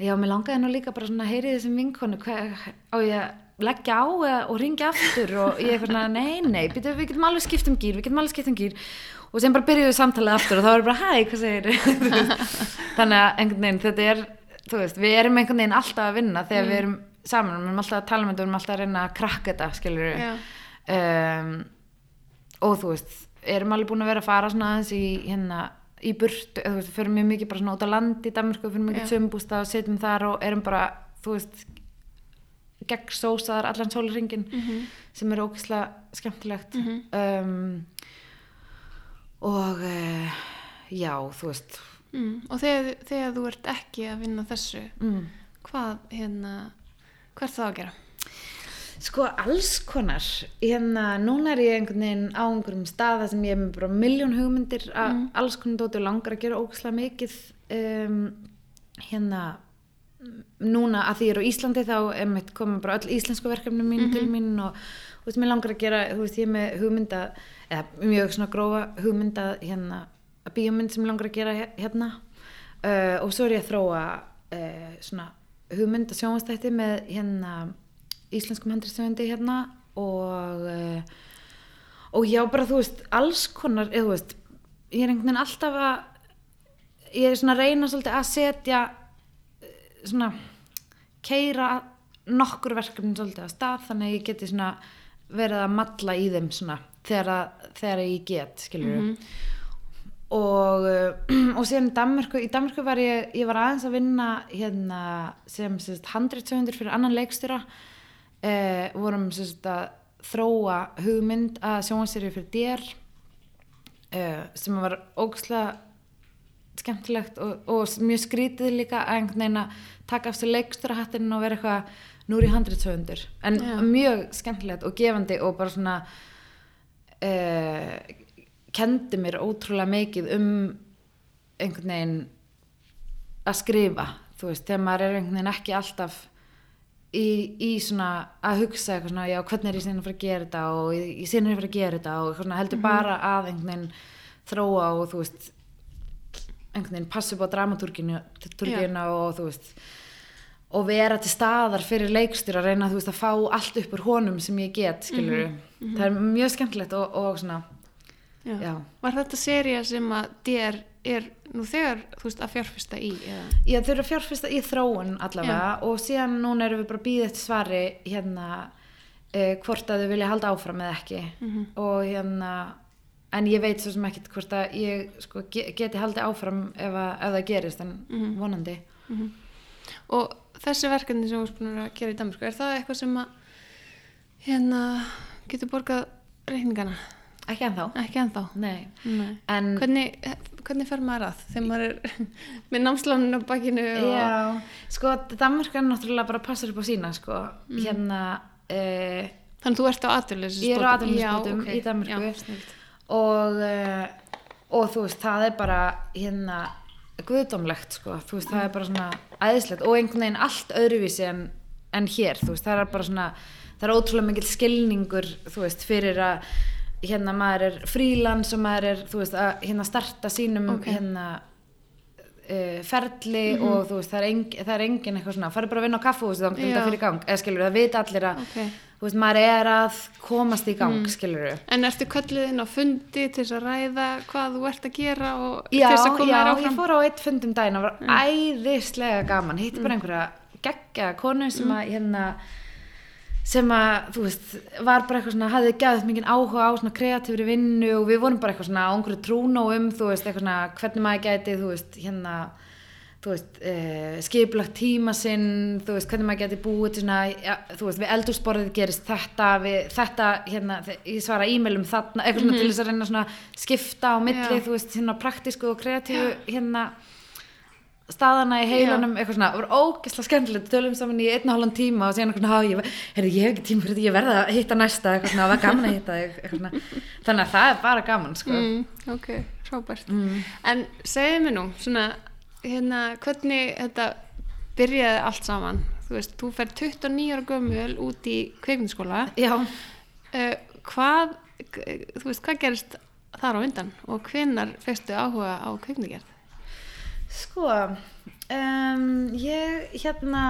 já, mér langaði nú líka bara svona að heyri þessum vinkonu á ég að leggja á og ringja aftur? Og ég eitthvað svona, nei, nei, býtu, við getum alveg skipt um gýr, við getum alveg skipt um gýr og sem bara byrjuðu samtalið aftur og þá var bara, hæ, hvað segir þannig að einhvern veginn þetta er, veist, við erum einhvern veginn alltaf að vinna þegar við erum saman. Við erum alltaf að tala með þetta, við erum alltaf að reyna að krakka þetta skilur um, og þú veist erum alveg búin að vera að fara svona aðeins í hérna í burtu, eða þú veist, förum mjög mikið bara svona út á land í Danmarku, við förum mikið sömbústa og setjum þar og erum bara, þú veist gegn sósaðar allan sólarringin sem er ógislega skemmtilegt. Um, og uh, já, þú veist. Mm. og þegar, þegar þú ert ekki að vinna þessu mm. hvað, hérna hvert þá að gera? Sko alls konar, hérna núna er ég einhvern veginn á einhverjum staða sem ég er með bara miljón hugmyndir að alls konar dóti og langar að gera ógæslega mikið. Um, hérna núna að því ég er á Íslandi þá koma bara öll íslensku verkefni mín til mín og þú veist, mér langar að gera þú veist, ég er með hugmynda eða mjög svona grófa hugmynda hérna, að bíómynd sem mig langar að gera hérna. Uh, og svo er ég að þróa uh, svona hugmynda sjónvastætti með hérna íslenskum handriðstöfundi hérna og uh, og já bara þú veist alls konar, eða þú veist ég er einhvern veginn alltaf að ég er svona að reyna svolítið að setja eh, svona keira nokkur verkefni svolítið að stað þannig að ég geti svona verið að malla í þeim svona þegar, að, þegar ég get skilur og, uh, og síðan í Danmörku í Danmörku var ég, ég var aðeins að vinna hérna sem sérst, handritsöfundur fyrir annan leikstjóra eh, vorum sérst, að þróa hugmynd að sjónvarsýri fyrir dér eh, sem var ógslag skemmtilegt og, og mjög skrítið líka að einhvern veginn að taka af sér leikstjórahattinn og vera eitthvað nú ég handritsöfundur en Já. mjög skemmtilegt og gefandi og bara svona uh, kendi mér ótrúlega mikið um einhvern veginn að skrifa þú veist, þegar maður er einhvern veginn ekki alltaf í, í svona að hugsa eitthvað svona, já, hvernig er ég sinni að fara að gera þetta? og ég, ég sinni að fara að gera þetta. og eitthvað svona, heldur bara að einhvern veginn þróa og þú veist einhvern veginn passi upp á dramatúrkinu túrkina og þú veist og vera til staðar fyrir leikstur að reyna veist að fá allt upp úr honum sem ég get skilur það er mjög skemmtilegt og, og svona Já. Já. Var þetta seria sem að DR er nú þegar, þú veist, að fjárfesta í? Eða? Já, þau eru að fjárfesta í þróun allavega og síðan núna erum við bara býða eftir svari hérna uh, hvort að þau vilja halda áfram eða ekki og hérna en ég veit svo sem ekkert hvort að ég sko, ge- geti haldið áfram ef, að, ef það gerist en vonandi Og þessi verkefni sem erst búin að gera í Danmarku, er það eitthvað sem að hérna getur borgað reikningana? Ekki ennþá Ekki ennþá? Nei. Nei. en Hvernig, hvernig fer maður að þegar maður er með námslánin á bakinu og... Já, sko Danmark er náttúrulega bara að passa upp á sína sko, Mm. hérna uh, Þannig þú ert á aðurleysi Ég er á atvinnuleysisbótum í Danmörku. Já, snilt. og uh, og þú veist, það er bara hérna guðdómlegt sko, þú veist, það er bara svona æðislegt og einhvern veginn allt öðruvísi en, en hér, þú veist, það er bara svona það er ótrúlega mikill skilningur þú veist, fyrir að hérna maður er frílans og maður er þú veist, að hérna starta sínum Ok. hérna uh, ferli og þú veist, það er, eng, það er engin eitthvað svona, farið bara að vinna á kaffu þá er Já. þetta fyrir gang, eða skilur, það vita allir að Ok. þú veist, maður er að komast í gang, mm. skilur En ertu kölluð inn á fundi til þess að ræða hvað þú ert að gera og Já, til þess að koma já, þér ég áfram? Mm. fór á eitt fund um daginn og var æðislega gaman, hitti bara einhverja geggja konu sem Mm. að hérna sem að, þú veist, var bara eitthvað svona, hafði gæðið mikið áhuga á svona kreatífri vinnu og við vorum bara eitthvað svona á einhverju trúnó um, þú veist, eitthvað svona hvernig maður gæti, þú veist, hérna þú veist, uh, skiplagt tíma sinn, þú veist, hvernig maður geti búið til svona, ja, þú veist, við eldúsborðið gerist þetta, við, þetta, hérna ég svara e-mailum þarna, eitthvað svona til þess að reyna svona skipta á milli, Mhm. Já. þú veist, hérna praktísku og kreatífu, hérna staðana í heilanum, eitthvað svona, það var ógeðslega skemmtilegt, tölum saman í einn og halvan tíma og síðan eitthvað, svona, "Ha, ég, heyrðu, ég hef ekki tíma fyrir því, ég verða að hitta næsta, eitthvað svona, það var gaman að hitta þig, eitthvað svona, þannig að það er bara gaman, sko. Mm, ok, frábært. En segðu mér nú, svona, hérna, hvernig þetta byrjaði allt saman? Þú veist, þú fer 29 ára gömul út í kveikmyndaskóla. Já, Uh, hvað, þú veist, hvað gerist þar á undan og hvenar fyrstu áhuga á kveikmyndagerð? Sko, um, ég hérna,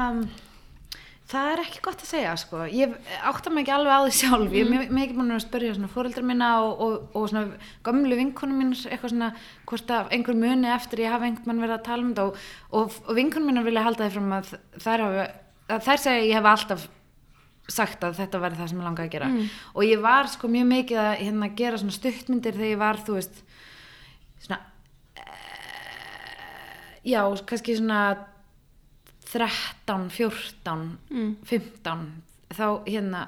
það er ekki gott að segja, sko. Ég átta mig ekki alveg á því sjálf. Ég er mikið búin að spyrja svona fóreldra mína og, og, og svona gömlu vinkonum mín, eitthvað svona, hvort að einhver muni eftir ég hafa einhvern mann verið að tala um þetta og, og, vinkonum mín vilja halda því fram að þær þær segja ég hef alltaf sagt að þetta væri það sem ég langaði að gera og ég var sko mjög mikið að hérna, gera svona stuttmyndir þegar ég var þú veist svona já, kannski svona 13, 14 15 þá hérna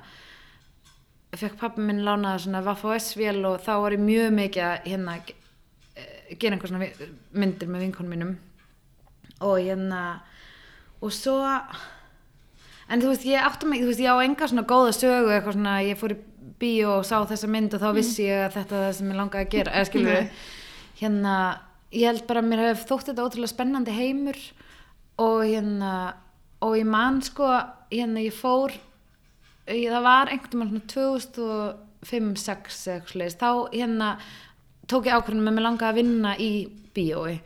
fekk pappi minn lánaða svona Vaff OS-vél og þá var ég mjög mikið að hérna eh, gera einhver svona myndir með vinkonum mínum. Og hérna og svo en þú veist, ég áttum mig, þú veist, ég á enga svona góða sögu, eitthvað svona, ég fór í bíó og sá þessa mynd og þá vissi ég að þetta er það sem ég langaði að gera, eða skilur Nei. hérna, ég held bara að mér hef þótt þetta ótrúlega spennandi heimur og hérna og ég man sko, hérna ég fór ég, það var einhvern veginn svona 2005-06 eða svoleiðis, þá hérna tók ég ákvörðunum með mig langaði að vinna í bíói.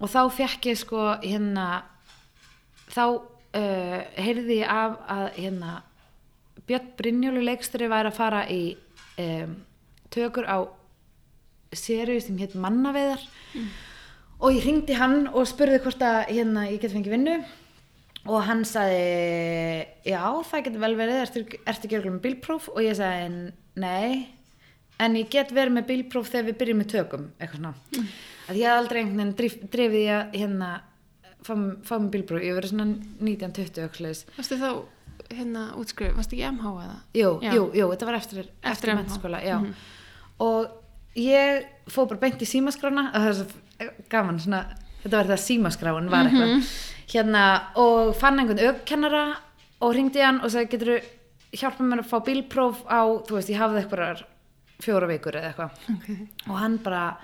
Og þá fekk ég sko hérna þá uh, heyrði ég af að hérna Björn Brynjólu leiksturi væri að fara í um, tökur á seríu sem hétt Mannaveðar og ég ringdi hann og spurði hvort að hérna ég get fengið vinnu. Og hann sagði já það getur vel verið. Ertu, ertu ekki örugglega með bílpróf? Og ég sagði nei. En ég get verið með bílpróf þegar við byrjum með tökum eitthvað svona. Að ég hef aldrei einhvern veginn drif, drifið ég að hérna fá, með bílpróf, ég verið svona 19-20 eitthvað Varstu þá hérna útskrif, varstu ekki MH eða? jú, Já. jú, jú, þetta var eftir, Eftir eftir mentaskóla já. Mhm. og ég fór bara beint í símaskrána gaman svona, þetta var það símaskráin var eitthvað Mhm. hérna og fann einhvern aukennara og ringdi hann og sagði getur þú hjálpa mér að fá bílpróf á þú veist ég hafði eitthvað fjóra vikur eða eitthvað Okay. og hann bara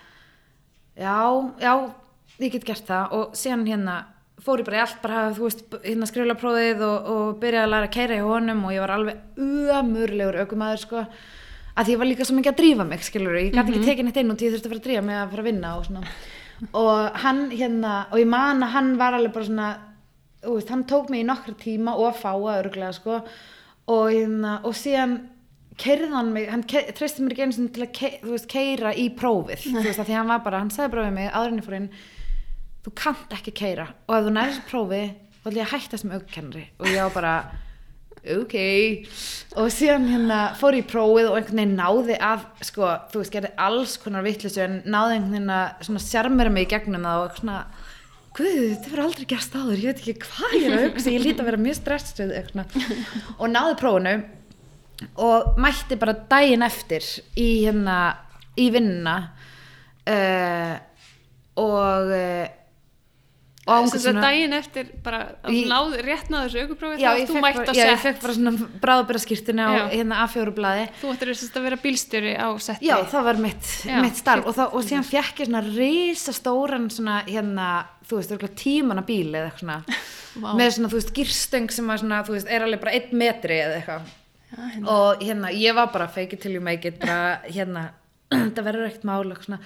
já, já, ég get gert það og síðan hérna fór ég bara í allt bara, þú veist, hérna skrifla prófið og, og byrjaði að læra að keira í honum og ég var alveg uamurlegur aukumæður sko, að því ég var líka svo mikið að drífa mig skilur, ég gæti ekki tekið neitt inn og ég þurfti að fara að drífa mig að fara að vinna og og hann hérna, og ég man að hann var alveg bara svona, veist, hann tók mig í nokkra tíma og að fáa örglega sko. Og hérna, og síðan keirði hann mig, hann treysti mér ekki einu sinni til að ke veist, keira í prófið þú veist, að því hann var bara, hann sagði bara við mig áðurinni fór inn, þú kannt ekki keira og ef þú nærið þessu prófi þá ætla ég að hætta sem aukennari og ég á bara ok og síðan hérna fór ég í prófið og einhvern veginn náði að sko, þú veist, gerði alls konar vittlisu en náði einhvern veginn að svona sjarmera mig í gegnum það og svona Guð, þetta verður aldrei gerst áður, ég veit ekki hvað ég er að hugsa, ég líti að vera mjög svona. og náði prófinu og mætti bara daginn eftir í hérna í vinnuna uh, og uh, og Þess að daginn eftir bara að náð, rétt náðu þessu auguprófi já, þá þú mætt bara, á já, ég sett fekk bara svona bráðbyrðaskýrtinu á Já. hérna A4 blaði. Þú ættir þess að vera bílstjóri á setti. Já, það var mitt, mitt starf og, það, og síðan fekk ég svona risastóran svona hérna, þú veist, örugglega tímanna bíl eða eitthvað svona. Vá. með svona, þú veist, girstöng sem að svona, þú veist, er alveg bara einn metri eða eitthvað. Hérna. og hérna, ég var bara fake it till you make it bara, hérna, þetta verður ekkert mál eitthvað svona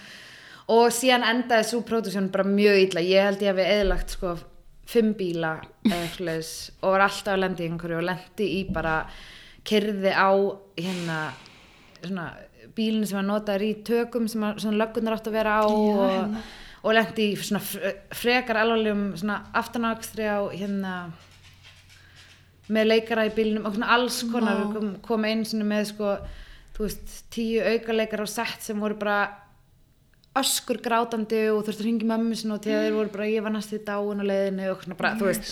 og síðan endaði svo pródusjón bara mjög illa ég held ég að við eðlagt sko fimm bíla leiðis og var alltaf að lendi í einhverju og lendi í bara kerði á hérna svona bílinn sem var notaður í tökum sem að, svona löggunar átt að vera á og, hérna. og lendi í svona fre- frekar alvarlegum svona aftanákstri á hérna með leikara í bílnum og svona alls konar Vá. kom, kom einu sinni með sko þú veist, tíu auka leikara á sett sem voru bara öskur grátandi og þurfti að ringi mömmu sinni og til þeir voru bara ég var næst í dáin og leiðinu og svona bara, þú veist.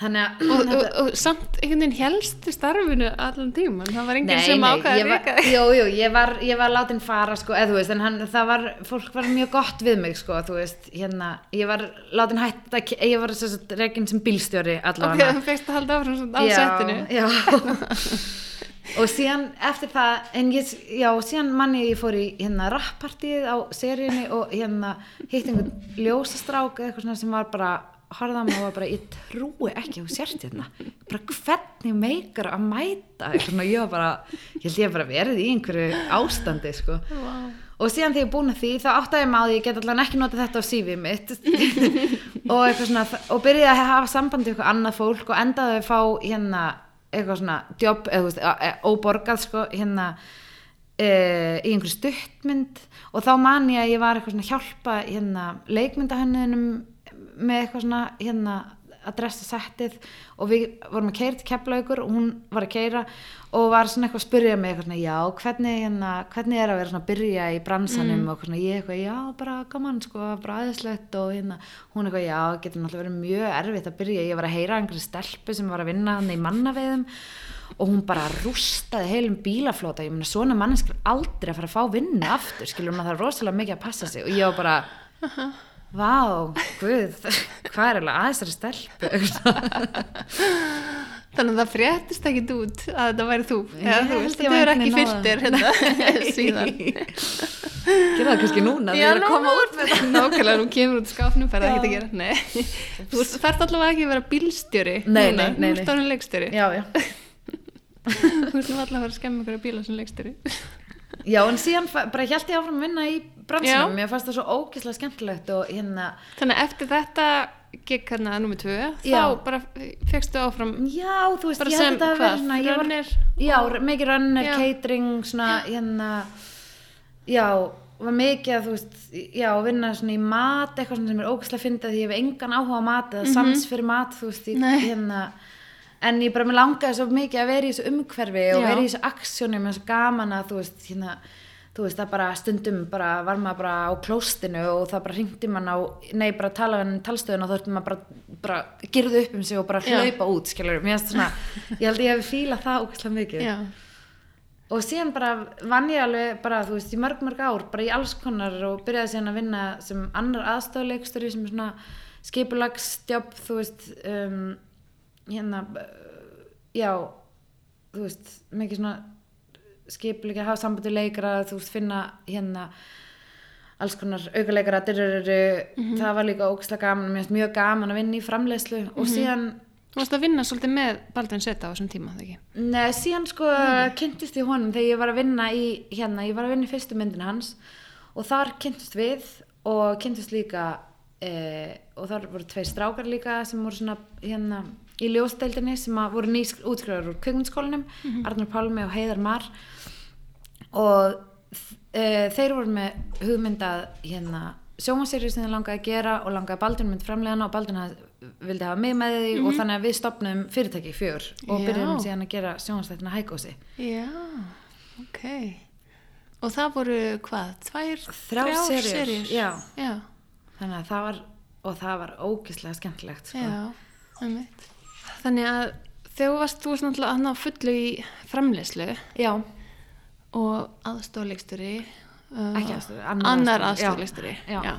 Þannig að og, og, og samt einhvern veginn helstu starfinu allan tíman, það var enginn sem ég að vika þig. Jú, jú, ég var, ég var látin fara sko, eða þú veist, en hann, það var fólk var mjög gott við mig, sko, þú veist hérna, ég var látin hætt að, ég var þess að reygin sem bílstjóri ok, allavega þú fegst að halda áfram svona á settinu. já og síðan eftir það en ég, já, síðan manni ég fór í hérna rappartíð á seríunni og hérna hitt einhvern ljósastrák eða eitthvað svona sem var bara mig og var bara, ég trúi ekki á sért hérna, bara hvernig meikar að mæta? Eitthvað svona, ég var bara ég held ég bara verið í einhverju ástandi sko. Wow. og síðan þegar ég er búin að því þá áttaði ég á því ég get allan ekki nota þetta á CV mitt. Og eitthvað svona og byrjaði að hafa sambandi eitthvað annað fólk og endaði að fá hérna eitthvað svona jobb eða þú veist, óborgað sko hérna e, í einhverju stuttmynd. Og þá man ég að ég var eitthvað svona hjálpa hérna leikmyndahönniðinum með eitthvað svona hérna að dressa settið og við vorum að keira til keflaugur og hún var að keira og var svona eitthvað að spyrja mig eitthvað svona, já, hvernig, hérna, hvernig er að vera svona að byrja í bransanum? Og eitthvað svona, ég eitthvað, já, bara gaman sko, bara aðeinslegt og hérna. Hún eitthvað, já, getur náttúrulega verið mjög erfitt að byrja. Ég var að heyra einhverju stelpu sem var að vinna hann í mannaveiðum og hún bara rústaði heilum bílaflóta ég meina svona manneskar aldrei að fara að fá vinnu aftur, skilur maður það rosalega mikið að passa sig. Og ég var bara Vá, guð, hvað er eiginlega aðeins þessari stelpu? þannig að það fréttist ekkit út að þetta væri þú þú þetta er ekki fylltir hérna, síðan Gerða það kannski núna er að út með það. nákvæmlega, nú kemur út skáfnum ferð Já. ekki að gera, nei þú þarft allavega ekki að vera bílstjóri Nei, nei, nei, nú ert nei. orðin leikstjóri Já, já. þú ert allavega að vera að skemma ykkur bíla sem leikstjóri Já, en síðan bara held ég áfram að vinna í bransunum. Já. Mér fannst það svo ógeðslega skemmtilegt og hérna, þannig eftir þetta gikk hérna nummið tvö, Já. þá bara fegstu áfram já, þú veist, ég held þetta að vera ég var, runnir já, mikið runner, Já. catering, svona, hérna, já, var mikið að, þú veist, já, vinna svona í mat, eitthvað sem er ógeðslega fyndið því ég hef engan áhuga á mat eða sans fyrir mat, þú veist. Nei. hérna, en ég bara mér langaði svo mikið að vera í þessu umhverfi og Já. vera í þessu aksjóni með þessu gaman að, þú veist, hérna, þú veist, það bara stundum bara var maður bara á klóstinu og það bara hringdi mann á, nei, bara tala hann talstöðun og þá ertum maður bara, bara gerðu upp um sig og bara Já. hlaupa út, skilur mér finnst svona, ég held ég hef fílað það ógæslega mikið. Já, og síðan bara vann ég alveg bara, þú veist, í mörg mörg ár, bara í alls konar og byrjaði síðan að vinna sem annar aðstofleikstöri sem er svona skipulagsstjobb, þú veist um, hérna já, þú veist mikið svona skipulega hafa sambandi leikara, þú veist, finna hérna alls konar aukaleikara mm það var líka ógæslega gaman, mér finnst mjög gaman að vinna í framleiðslu og síðan þú varst að vinna svolítið með Baldvin Seta á þessum tíma, þegar ekki? Nei, síðan sko kynntist ég honum þegar ég var að vinna í hérna, ég var að vinna í fyrstu myndin hans og þar kynntist við og kynntist líka e, og þar voru tveir strákar líka sem voru svona hérna í ljósdeildinni sem voru ný útskriðar úr kvikmyndaskólanum, Arnar Pálmi og Heiðar Mar og e, þeir voru með hugmyndað hérna sjómaserju sem þeir langaði að gera og langaði Baldvin mynd framlegana og hafði, vildi hafa mig með því og þannig að við stopnum fyrirtæki í fjör og Já. byrjum síðan að gera sjónastættina hækósi Já, ok. Og það voru hvað, tvær, Þrjár seríur, seríur? já. Já, þannig að það var og það var ógislega skemmtilegt sko. já, einmitt. Þannig að þú varst, þú á fullu í framleyslu já, og aðstofleiksturi. Uh, Ekki aðstoðarleikstjóri, annar aðstofleiksturi. já.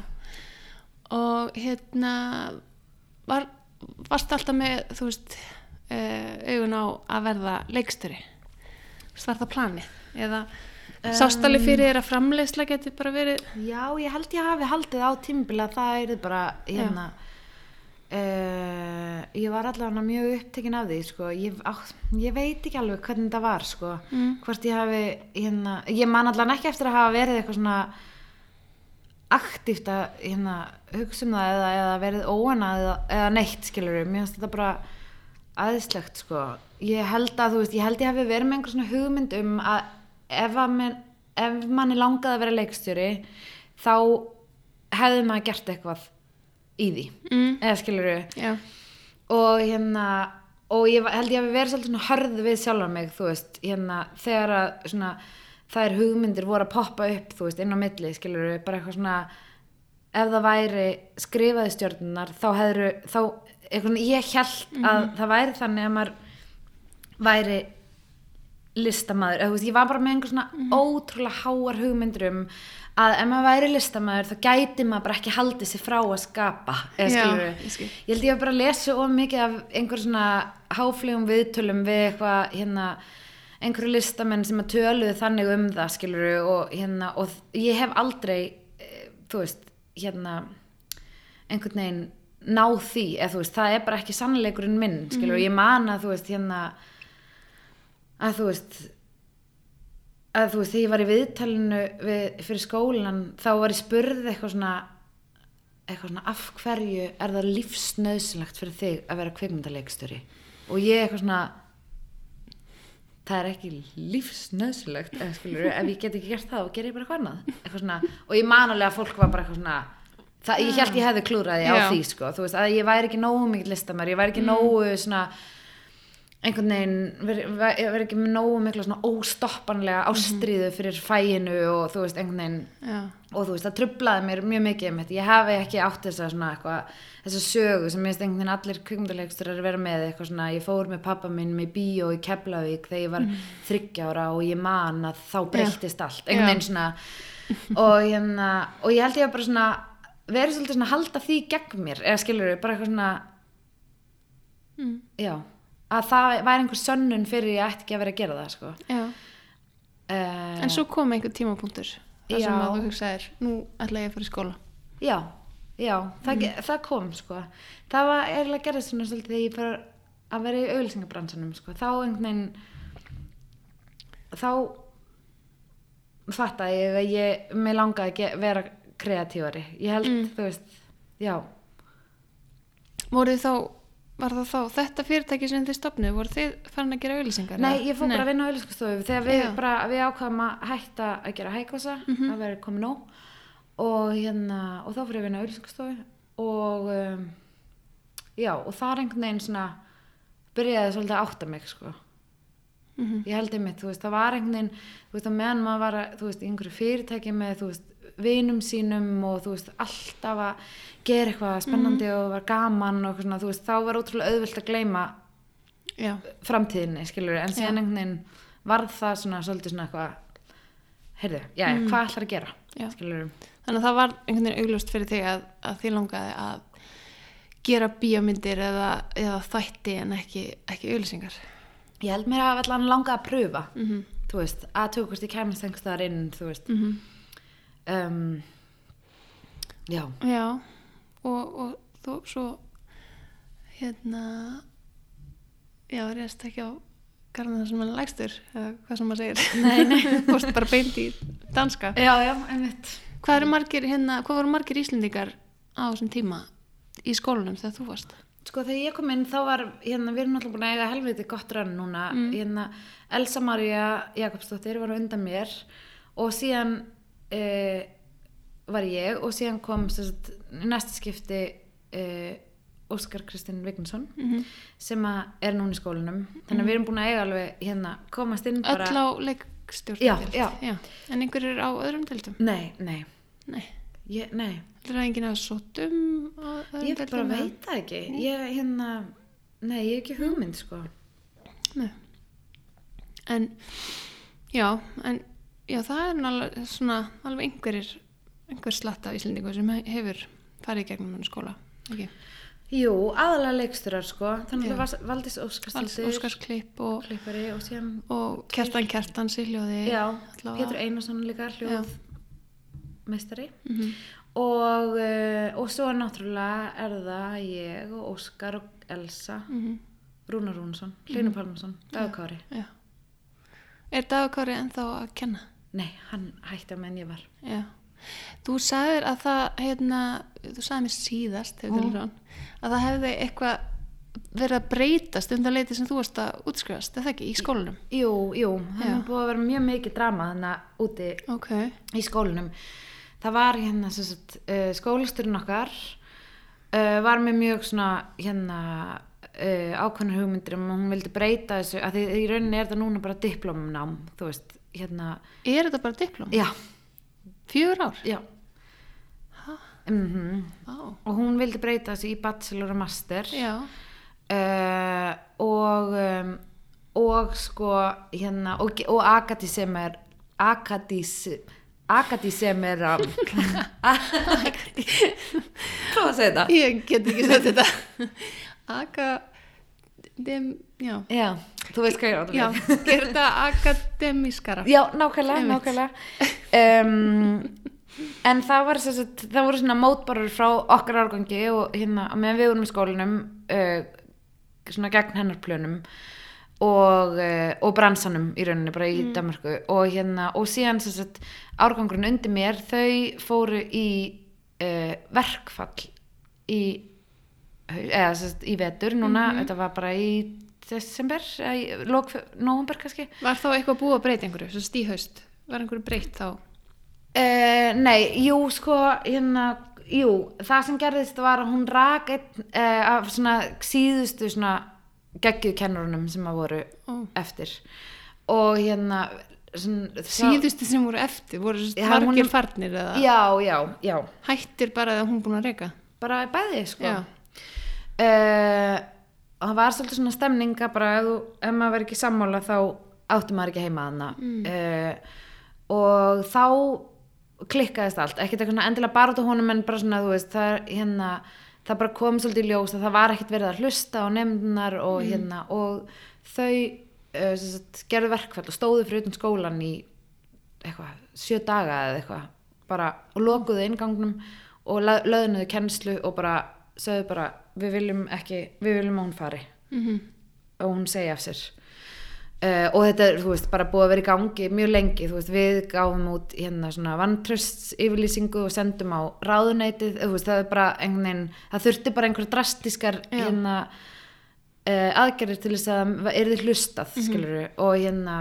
Og hérna, var, varst alltaf með, þú veist, uh, augun á að verða leiksturi? Var það planið? Eða sást alveg fyrir þér að framleysla geti bara verið já, ég held ég hafi haldið á tímbil að það er bara hérna uh, ég var allavega mjög upptekin af því sko. ég, á, ég veit ekki alveg hvernig það var sko. Mm. hvort ég hafi hérna, ég man allavega ekki eftir að hafa verið eitthvað svona aktíft að hérna, hugsa um það eða, eða verið óana eða, eða neitt skilur mér finnst þetta bara aðeinslegt sko ég held að þú veist, ég held ég hafi verið með einhver svona hugmynd um að ef, að man, ef manni langaði að vera leikstjóri þá hefði maður gert eitthvað í því. Mm, eða skilur Já, og hérna og ég held ég hafi verið svolítið svona hörð við sjálfan mig þú veist, hérna þegar að svona þær hugmyndir voru að poppa upp þú veist, inn á milli, skilur bara eitthvað svona ef það væri skrifaði stjórnunar þá hefur þá, eitthvað, ég held að það væri þannig að maður væri listamaður, eða þú veist, ég var bara með einhver svona ótrúlega háar hugmyndir um að ef maður væri listamaður þá gæti maður bara ekki haldið sér frá að skapa eða Já, skilur ég skil. ég held ég að bara lesa of mikið af einhver svona háflegum viðtölum við eitthvað hérna einhverju listamenn sem að töluðu þannig um það skiluru og hérna og ég hef aldrei eh, þú veist hérna einhvern veginn náð því eða þú veist það er bara ekki sannleikurinn minn skiluru Mhm. ég man að þú veist hérna að þú veist að þú veist þegar ég var í viðtalinu við, fyrir skólan þá var ég spurð eitthvað svona eitthvað svona af hverju er það lífsnöðsynlegt fyrir þig að vera kvikmyndaleikstjóri? Og ég eitthvað svona það er ekki lífsnöðsynlegt eða skilur, ef ég get ekki gert það og ger ég bara eitthvað svona, og ég man alveg að fólk var bara eitthvað svona það, ég held ég hefði klúraði á Já. því sko, þú veist, að ég væri ekki nógu mikið listamær, ég væri ekki nógu svona einhvern veginn veri, veri ekki með nógu mikla svona óstoppanlega ástríðu fyrir fæinu og þú veist, einhvern veginn já, og þú veist, það trublaði mér mjög mikið um þetta, ég hafi ekki átt þess að svona eitthvað, þessa sögu sem minnst einhvern veginn allir kvikmyndalegstur að vera með eitthvað svona, ég fór með pappa minn með bíó í Keflavík þegar ég var þryggja ára og ég man að þá breyttist allt, einhvern veginn svona. Og hérna, og ég held ég að bara svona verið svolítið svona að halda því gegn mér, eða skilur bara eitthvað svona mm, já, að það væri einhver sönnun fyrir ég ætti ekki að vera að gera það sko. uh, En svo kom einhver tímapunktur þar sem að þú hugsaðir, nú ætla ég að fara í skóla. Já, já, það, mm. það kom sko. Það var eiginlega gerðið svona svolítið þegar ég fór að vera í auðlýsingabransanum sko. Þá einhvern veginn þá fattaði ég að ég mig langaði að vera kreatífari. Ég held, Mm. þú veist, já. Voruð þið þá, var það þá þetta fyrirtæki sem þið stopnuð, voruð þið farin að gera auðlýsingar? Nei, ég fór bara að vinna á auðlýsingastofu þegar við, bara, við ákvaðum að hætta að gera hækvasa, að vera komið nóg. Og hérna, og þá fór ég að vinna á auðlýsingastofu og um, já, og það er einhvern veginn svona byrjaði svolítið að átta mig sko. Ég held einmitt, þú veist, það var einhvern veginn þú veist, að meðan maður var, þú veist, einhverju fyrirtæki með, þú veist, vinum sínum og þú veist, alltaf að gera eitthvað spennandi og var gaman og svona, veist, þá var ótrúlega auðvilt að gleyma Já, framtíðinni, skilur en síðan einhvern veginn varð það svona svolítið svona eitthvað heyrðu, já, mm. hvað ætlar að gera þannig að það var einhvern veginn augljóst fyrir þig að, að þið langaði að gera bíómyndir eða, eða þætti en ekki, ekki auglýsingar. ég held mér að allan langa að pröfa. Mm -hmm. þú veist, að tökust ég kemist einhvers þar inn, þú veist. Mm um, já, Já, og, og þú svo hérna já, reyðast ekki á garðina sem hann lægstur eða hvað sem maður segir. Nei, nei. Veist bara beint í danska. Já, já, einmitt. Hvað eru margir hérna, hvað voru margir íslendingar á þessum tíma í skólanum þegar þú varst? Sko þegar ég kom inn þá var, hérna, við erum alltaf búin að eiga helviti gott rann núna, hérna, Elsa Maria Jakobsdóttir var undan mér og síðan e, var ég og síðan kom sem sagt, næsta skipti e, Óskar Kristinn Vignesson Mhm. sem að er núna í skólanum, þannig að við erum búin að eiga alveg, hérna, komast inn bara. öll á leikstjórn en einhverjir á öðrum deildum? Nei, nei, nei, ég, nei, það er enginn að öðrum ég bara veit það ekki, ég, hérna, nei, ég hef ekki hugmynd, sko. Nei. En já, en já, það er alveg svona alveg einhverjir einhver slatt af Íslendingu sem he- hefur farið í gegnum hann skóla, ekki? Jú, aðalega leiksturar sko þannig að það Alls Óskarsdóttir Óskarsklipp og, og og Siljóði já, allavega. Pétur Einarsson líka hljóð meistari Mhm. og, uh, og svo náttúrulega er það ég og Óskar og Elsa Mhm. Rúnar Rúnarsson, Hlynur Pálmarsson Dagkári, Já. Er Dagakári ennþá að kenna? Nei, hann hætti að menn ég var Já. Þú sagðir að það, hérna, þú sagði mér síðast, Mm. að það hefði eitthvað verið að breytast undan leiti sem þú varst að útskrifast, eða ekki, í skólanum? Jú, jú, það er búið að vera mjög mikið drama þannig úti Ok. í skólanum það var hérna sagt, uh, skólasturinn okkar uh, var með mjög svona hérna uh, ákveðnar hugmyndir um að hún vildi breyta þessu að því í rauninni er þetta núna bara diplomnám þú veist, hérna Er þetta bara diplóm? já, Fjögur ár? já mm Á. og hún vildi breyta þessu í bachelor og master Já. uh, og um, og sko hérna og, og akadísem er akadís akadísem er um, prófa að segja þetta Ég get ekki sett þetta. Akadem, já. já, þú veist hvað ég er Já, átt ger þetta akademískara. já, nákvæmlega, nákvæmlega. Um, en það var sem sagt, það voru svona mótbarur frá okkar árgangi og hérna, meðan við vorum í skólanum uh, svona gegn hennar plönum og, uh, og bransanum í rauninni bara í Danmarku og hérna, og síðan sem sagt árgangurinn undir mér, þau fóru í uh, verkfall í eða sem sagt í vetur núna, þetta var bara í desember, lok nóvumber kannski Var þá eitthvað búið að breyta einhverju, svo stíhaust? Var einhverju breytt þá? Uh, nei, jú, sko, hérna, jú, það sem gerðist var að hún rak einn uh, af svona síðustu svona geggjuð kennurunum sem að voru Ó. eftir og hérna svona, Síðustu sem voru eftir, voru Já, margir hún- farnir eða Já, já, já, hættir bara að hún búin að reyka? bara bæði, sko uh, og það var svolítið svona stemninga bara ef, þú, ef maður verið ekki sammála þá átti maður ekki heima þarna. Mm. og þá klikkaðist allt, ekkert eitthvað endilega bara út á honum en bara svona þú veist það, hérna, það bara kom svolítið í ljós að það var ekkert verið að hlusta á nefndunar og hérna og þau uh, sagt, gerðu verkfall og stóðu fyrir utan skólan í eitthvað, sjö daga eða eitthvað. Bara og lokuðu inngangnum og lö- löðnuðu kennslu og bara sögðu bara við viljum ekki, við viljum að hún fari. Mm og hún segja af sér. Uh, og þetta er, þú veist, bara búið að vera í gangi mjög lengi, þú veist, við gáfum út hérna svona vantrösts yfirlýsingu og sendum á ráðuneytið. Þú veist, það er bara einhvern veginn, það þurfti bara einhver drastískar Já. hérna uh, aðgerðir til þess að er þið hlustað, mm og hérna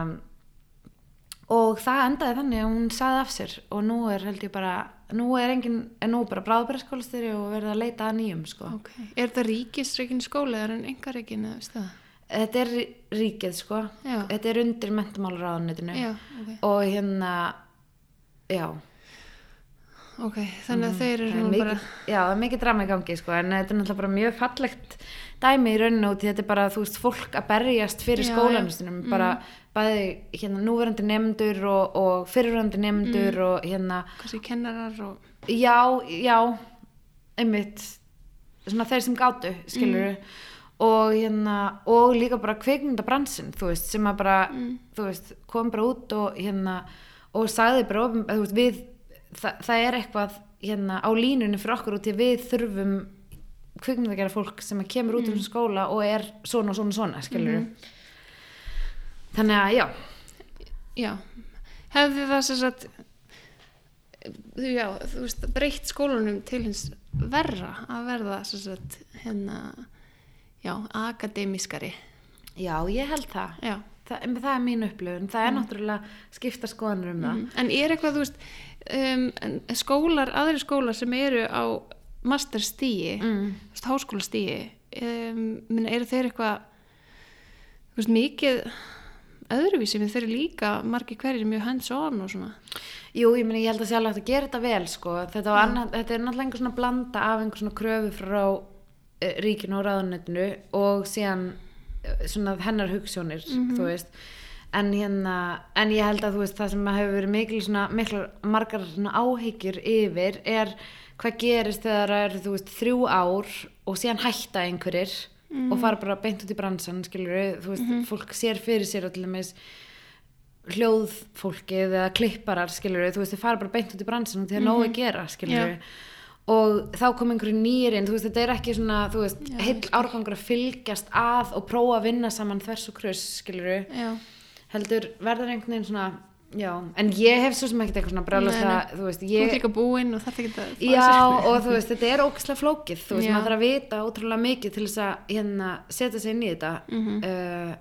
og það endaði þannig að hún saði af sér. Og nú er held ég bara nú er engin, er nú bara bráðbæraskólastýri og verið að leita að nýjum sko Ok. Er þetta ríkisreikin skóli eða er engareikin eða veist það? þetta er ríkið sko Já. þetta er undir mentamálaráðunitinu Já, ok. og hérna já Ok, þannig að þeir Mhm. Það eru er bara... já, það er mikið drama í gangi sko, en þetta er náttúrulega bara mjög fallegt dæmi í rauninu í þetta er bara, þú veist, fólk að berjast fyrir Já, skólanistunum, bara bæði hérna núverandi nefndur og, og fyrirverandi nefndur Mm. og hérna Kanski kennarar og... já, já einmitt, svona þeir sem gátu skilur Mm. og hérna, og líka bara kveikmyndabransin, þú veist, sem að bara Mm. þú veist, kom bara út og hérna, og sagði bara þú veist, við það, það er eitthvað hérna á línunni fyrir okkur út í við þurfum kvikmyndagjara fólk sem að kemur út úr mm. skóla og er svona svona svona, skilur Mhm. Þannig að já. Já, hefði það sem sagt þú- já, þú veist, breytt skólanum til hins verra að verða sem sagt hérna já, akademiskari já, ég held það. Já, það, en það er mín upplifun, það er náttúrulega skipta skoðanur um það. Mhm. en er eitthvað, þú veist um, skólar, aðri skólar sem eru á masterstíi mm. háskólastíi um, eru þeir eitthvað veist, mikið öðruvísi, við þeir eru líka margir hverjir mjög hands on og svona. Jú, ég meni, ég held að hægt að gera þetta vel sko. þetta, var annað, þetta er náttúrulega einhver svona blanda af einhver svona kröfu frá uh, ríkinu og ráðunetinu og síðan uh, svona hennar hugssjónir þú veist. En hérna, en ég held að veist það sem hefur verið mikil svona, miklar margar svona áhyggjur yfir er hvað gerist þegar það er þú veist þrjú ár og síðan hætta einhverjir og fara bara beint út í bransan skilur þú veist, fólk sér fyrir sér dæmis hljóðfólkið eða klipparar skilur þú veist þið fara bara beint út í bransan og því að nógu að gera skilur Já. og þá kom einhverju nýr inn. Þú veist þetta er ekki svona þú veist Já. heill árgangur að fylgjast að og prófa að vinna saman þvers og krus skilur já, heldur verður einhvern veginn svona já, en ég hef svo sem ekkert eitthvað svona brálast að þú veist þú ert ég líka búinn og þetta ekki að Já, og þú veist, þetta er ógislega flókið, þú veist, Já. maður þarf að vita ótrúlega mikið til þess að hérna setja sig inn í þetta Mhm. uh,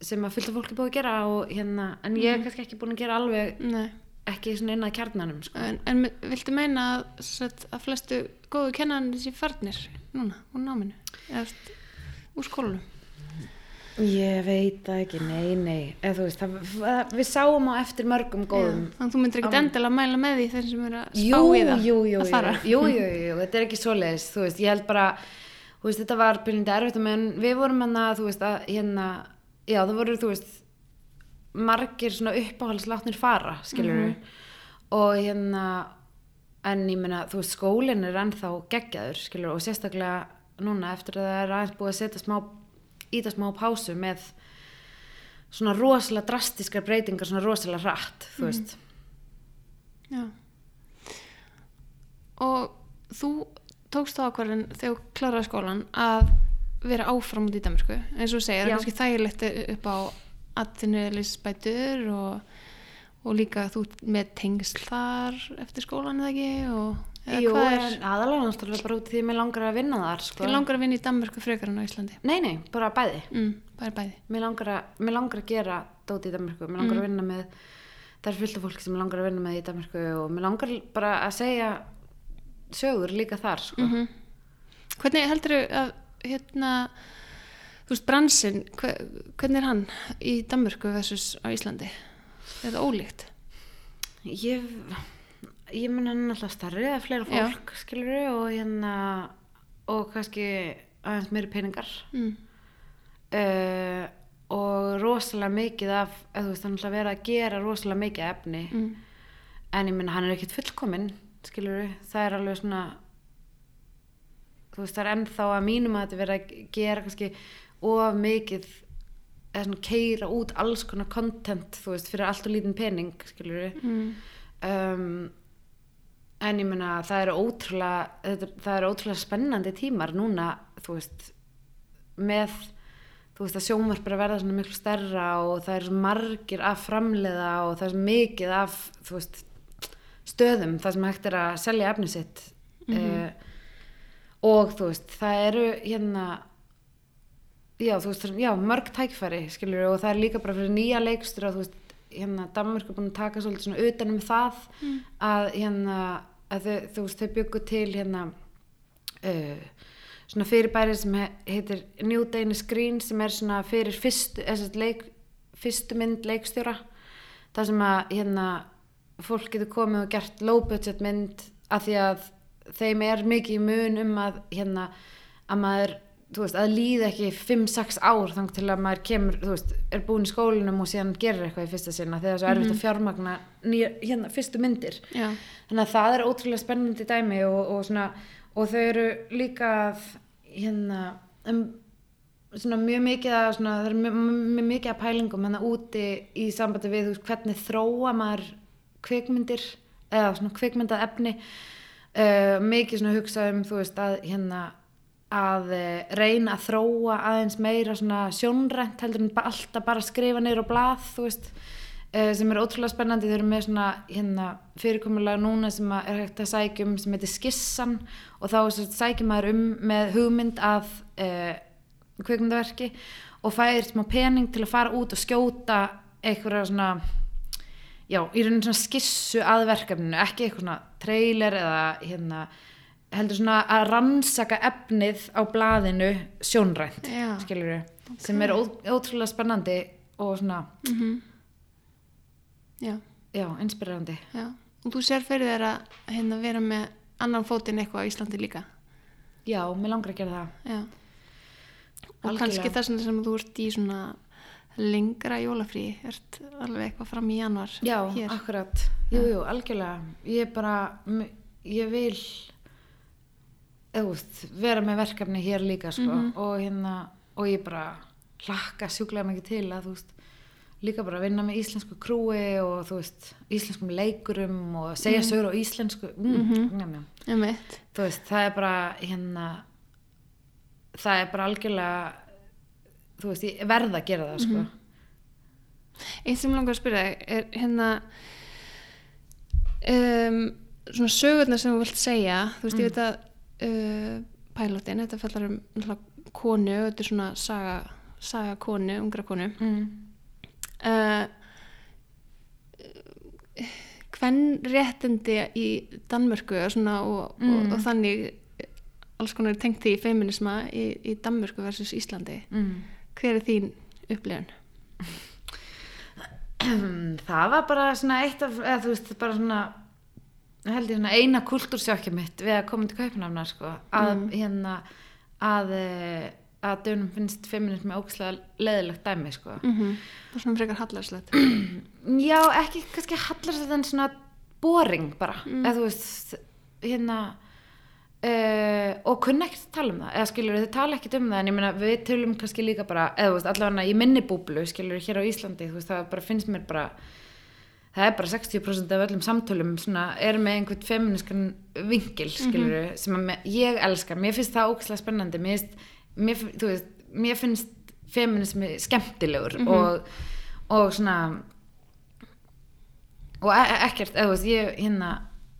sem að fylgta fólki búið að gera og hérna, en ég Mhm. er kannski ekki búin að gera alveg Nei. ekki svona inn að kjarnanum, sko. En, en viltu meina að, satt, að flestu góðu kennarnir sé farnir núna úr náminu eða úr skólanum Ég veit ekki, nei, nei, þú veist, það, það, við sáum á eftir mörgum góðum. Já, þannig að þú myndir ekkert Á- endilega mæla með því þeir sem eru að spá Jú, í það jú, jú, að jú, jú, jú, jú, þetta er ekki svoleiðis, þú veist, ég held bara, veist, þetta var byrjandi erfitt, menn við vorum hann að, þú veist, að hérna, já, það voru, þú veist, margir svona uppáhaldslátnir fara, skilur og hérna, en ég meina, þú veist, skólinn er ennþá geggjaður, skilur og sérstaklega núna eftir að það er aðeins búið að setja smá, íta smá pásu með svona rosalega drastiskar breytingar, svona rosalega hratt, þú veist. Já. og þú tókst þá ákvarðin þegar þú kláraði skólan að vera áfram út í Danmarku eins og þú segir, það er kannski þægilegt upp á atvinnulisbætur og, og líka þú með tengsl þar eftir skólan eða ekki og Jú, en aðalega náttúrulega bara út því að mér langar að vinna þar, sko. þið langar að vinna í Danmarku frekar en á Íslandi? Nei, nei, bara bæði. mm, bara bæði. Mér langar að, mér langar að gera dóti í Danmarku, mér langar að vinna með, það er fullt af fólki sem mér langar að vinna með í Danmarku og mér langar bara að segja sögur líka þar, sko. mm hvernig heldur að hérna þú veist bransin, hver, hvernig er hann í Danmörku versus á Íslandi? Er það ólíkt? Ég, ég mun hann alltaf starri eða fleira Já. fólk, skilur og hérna, og kannski aðeins meiri peningar. mm. Uh, og rosalega mikið af, þú veist, hann alltaf verið að gera rosalega mikið efni. Mm. en ég minna hann er ekkert fullkominn skilur við, það er alveg svona þú veist það er ennþá að mínum að þetta vera að gera kannski of mikið eða svona keira út alls konar content þú veist fyrir allt og lítinn pening skilur við Mm. um, en ég meina það eru ótrúlega það eru ótrúlega spennandi tímar núna þú veist með þú veist að sjónvarp er að verða svona miklu stærra og það er margir að framleiða og það er mikið af þú veist stöðum þar sem hægt er að selja efni sitt. Mm og þú veist það eru hérna já þú veist já, mörg tækfæri skilur og það er líka bara fyrir nýja leikstur þú veist hérna Danmörk er búin að taka svolítið svona utan um það að hérna að þau, þú veist þau byggu til hérna uh, svona fyrirbæri sem he- heitir New Danish Screen sem er svona fyrir fyrstu, leik, fyrstu mynd leikstjóra. Það sem að hérna fólk getur komið og gert low budget mynd af því að þeim er mikið í mun um að hérna að maður, veist, að líða ekki 5-6 ár þang til að maður kemur, þú veist, er búin í skólinum og síðan gerir eitthvað í fyrsta sinna þegar það er svo erfitt að fjármagna nýja, hérna, fyrstu myndir. Já. þannig að það er ótrúlega spennandi dæmi og, og, svona, og þau eru líka að, hérna um, svona mjög mikið að svona, það mjög, mjög mikið að pælingum hérna úti í sambandi við þú veist, hvernig þróa maður kvikmyndir eða svona kvikmyndað efni uh, mikið svona hugsa um þú veist að hérna að uh, reyna að þróa aðeins meira svona sjónrænt heldur en alltaf bara skrifa niður á blað þú veist uh, sem er ótrúlega spennandi. Þau eru með svona hérna, fyrirkomulega núna sem að er hægt að sækjum sem heitir skissan og þá sækjum maður um með hugmynd að uh, kvikmyndaverki og fæðir smá pening til að fara út og skjóta einhverja svona já, í rauninu svona skissu að verkefninu, ekki eitthvað svona trailer eða hérna heldur svona að rannsaka efnið á blaðinu sjónrænt skilur við, sem er ótrúlega spennandi og svona, Já. já, inspirerandi Já. Og þú sér fyrir þér að hérna, vera með annan fótinn eitthvað á Íslandi líka. já, mér langar að gera það Já. Og Algjörlega. kannski vegna sem þú ert í svona lengra jólafrí, ert alveg eitthvað fram í januar já, hér. akkurat, jú, jú, algjörlega ég bara, m- ég vil veist, vera með verkefni hér líka sko, og hérna, og ég bara hlakka sjúklega mikið til að þú veist líka bara vinna með íslensku krúi og þú veist, íslenskum leikurum og segja sögur á íslensku. Mm, njá, njá. Einmitt. þú veist, það er bara hérna það er bara algjörlega þú veist, ég verð að gera það sko. Eitt sem ég langar að spyrja er hérna um, svona sögurnar sem þú vilt segja þú veist, ég veit að uh, pælotin, þetta fallar um konu, þetta er svona saga, saga konu, ungra konu mm. uh, hvern réttindi í Danmörku og, svona, og, og, og þannig alls konar tengt því feminisma í, í Danmörku versus Íslandi Mm. hver er þín upplifun? það var bara svona eitt af, eða þú veist, bara svona held ég svona eina kultúrsjókja mitt við að koma til Kaupanafnar sko, að hérna að, eh, að dönum finnst feminismi ógæslega leðilegt dæmi sko. Mm -hmm. það er svona frekar hallarslegt já, ekki kannski hallar en svona boring bara, eða þú veist hérna Uh, og kunna ekkert tala um það eða skilur þau tala ekkert um það en ég meina við tölum kannski líka bara, eða þú veist allavega í minni búblu skilur hér á Íslandi þú veist það bara finnst mér bara það er bara 60% af öllum samtölum svona er með einhvern feminískan vingil skilur sem að me- ég elska. Mér finnst það ógæslega spennandi. Mér finnst, mér, veist, mér finnst feminismi skemmtilegur og, og svona og e ekkert, eða veist, ég hérna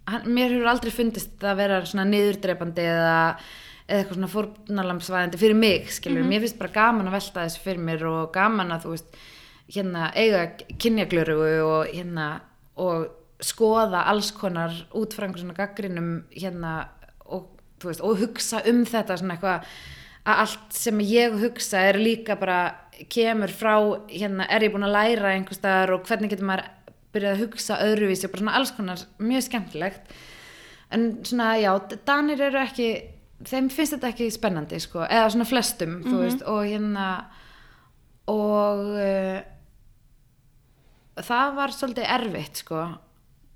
hann, mér hefur aldrei fundist að vera svona niðurdrepandi eða eða eitthvað svona fórnalamsvæðandi fyrir mig skilur, mér finnst bara gaman að velta þessu fyrir mér og gaman að þú veist hérna eiga kynjaglöru og hérna og skoða alls konar út frá einhver svona gaggrinum hérna og veist, og hugsa um þetta svona eitthvað að allt sem ég hugsa er líka bara kemur frá, hérna, er ég búin að læra einhvers staðar og hvernig getur maður byrjað að hugsa öðruvísi og bara svona alls konar mjög skemmtilegt. En svona, já, Danir eru ekki þeim finnst þetta ekki spennandi sko, eða svona flestum, þú veist og hérna og uh, það var svolítið erfitt sko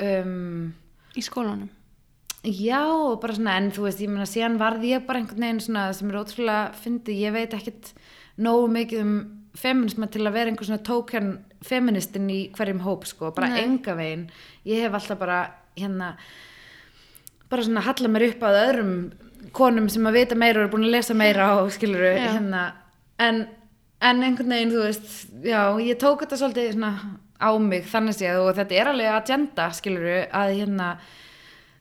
um, í skólanum Já, bara svona, en þú veist, ég meina, síðan varð ég bara einhvern veginn svona, sem er ótrúlega fyndi, ég veit ekkit nógu mikið um feminisma til að vera einhver svona tókjarn feministin í hverjum hóp, sko, bara Nei. enga veginn. Ég hef alltaf bara, hérna, bara svona halla mér upp að öðrum konum sem að vita meira og eru búin að lesa meira og skilur Já. hérna, en, en einhvern veginn, þú veist, já, ég tók þetta svolítið svona á mig þannig séð og þetta er alveg agenda, skilur að hérna,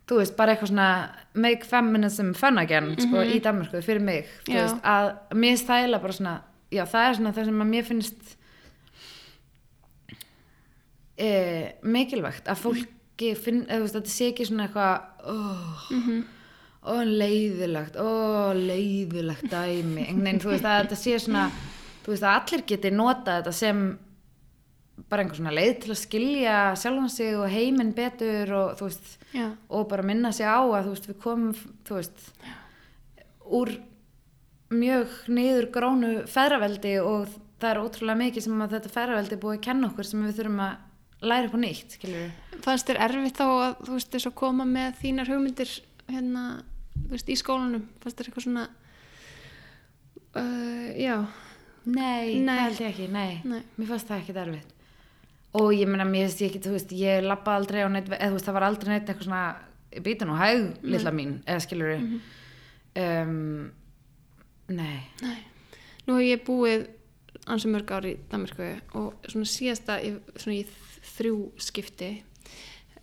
þú veist, bara eitthvað svona make feminism fun again sko, í Danmarku fyrir mig veist, að mér eiginlega bara svona já, það er svona það sem að mér finnst e, mikilvægt að fólki finn, eða, veist, að þetta sé ekki svona eitthvað oh, ó leiðilegt, ó leiðilegt dæmi, en þú veist að þetta sé svona, þú veist að allir geti nota þetta sem bara einhver svona leið til að skilja sjálfan sig og heiminn betur og þú veist, Já. og bara minna sig á að þú veist, við komum, þú veist úr mjög niður grónu feðraveldi og það er ótrúlega mikið sem að þetta feðraveldi er búið að kenna okkur sem við þurfum að læra upp á nýtt, skilur við Fannst þér erfitt þá að þú veist þess að koma með þínar hugmyndir hérna, þú veist, í skólanum fannst þér eitthvað svona uh, já, Nei, Nei. það held ég ekki, nei. Nei. Mér fannst það ekki erfitt. Og ég meina, mér finnst ég ekki, þú veist, ég lappa aldrei á neitt, eða þú veist, það var aldrei neitt eitthvað svona, býta nú hæg, lilla mín, eða skilur við. um, nei. nei Nú hef ég búið ansi mörg ár í Danmarku og svona síðasta í, svona í þrjú skipti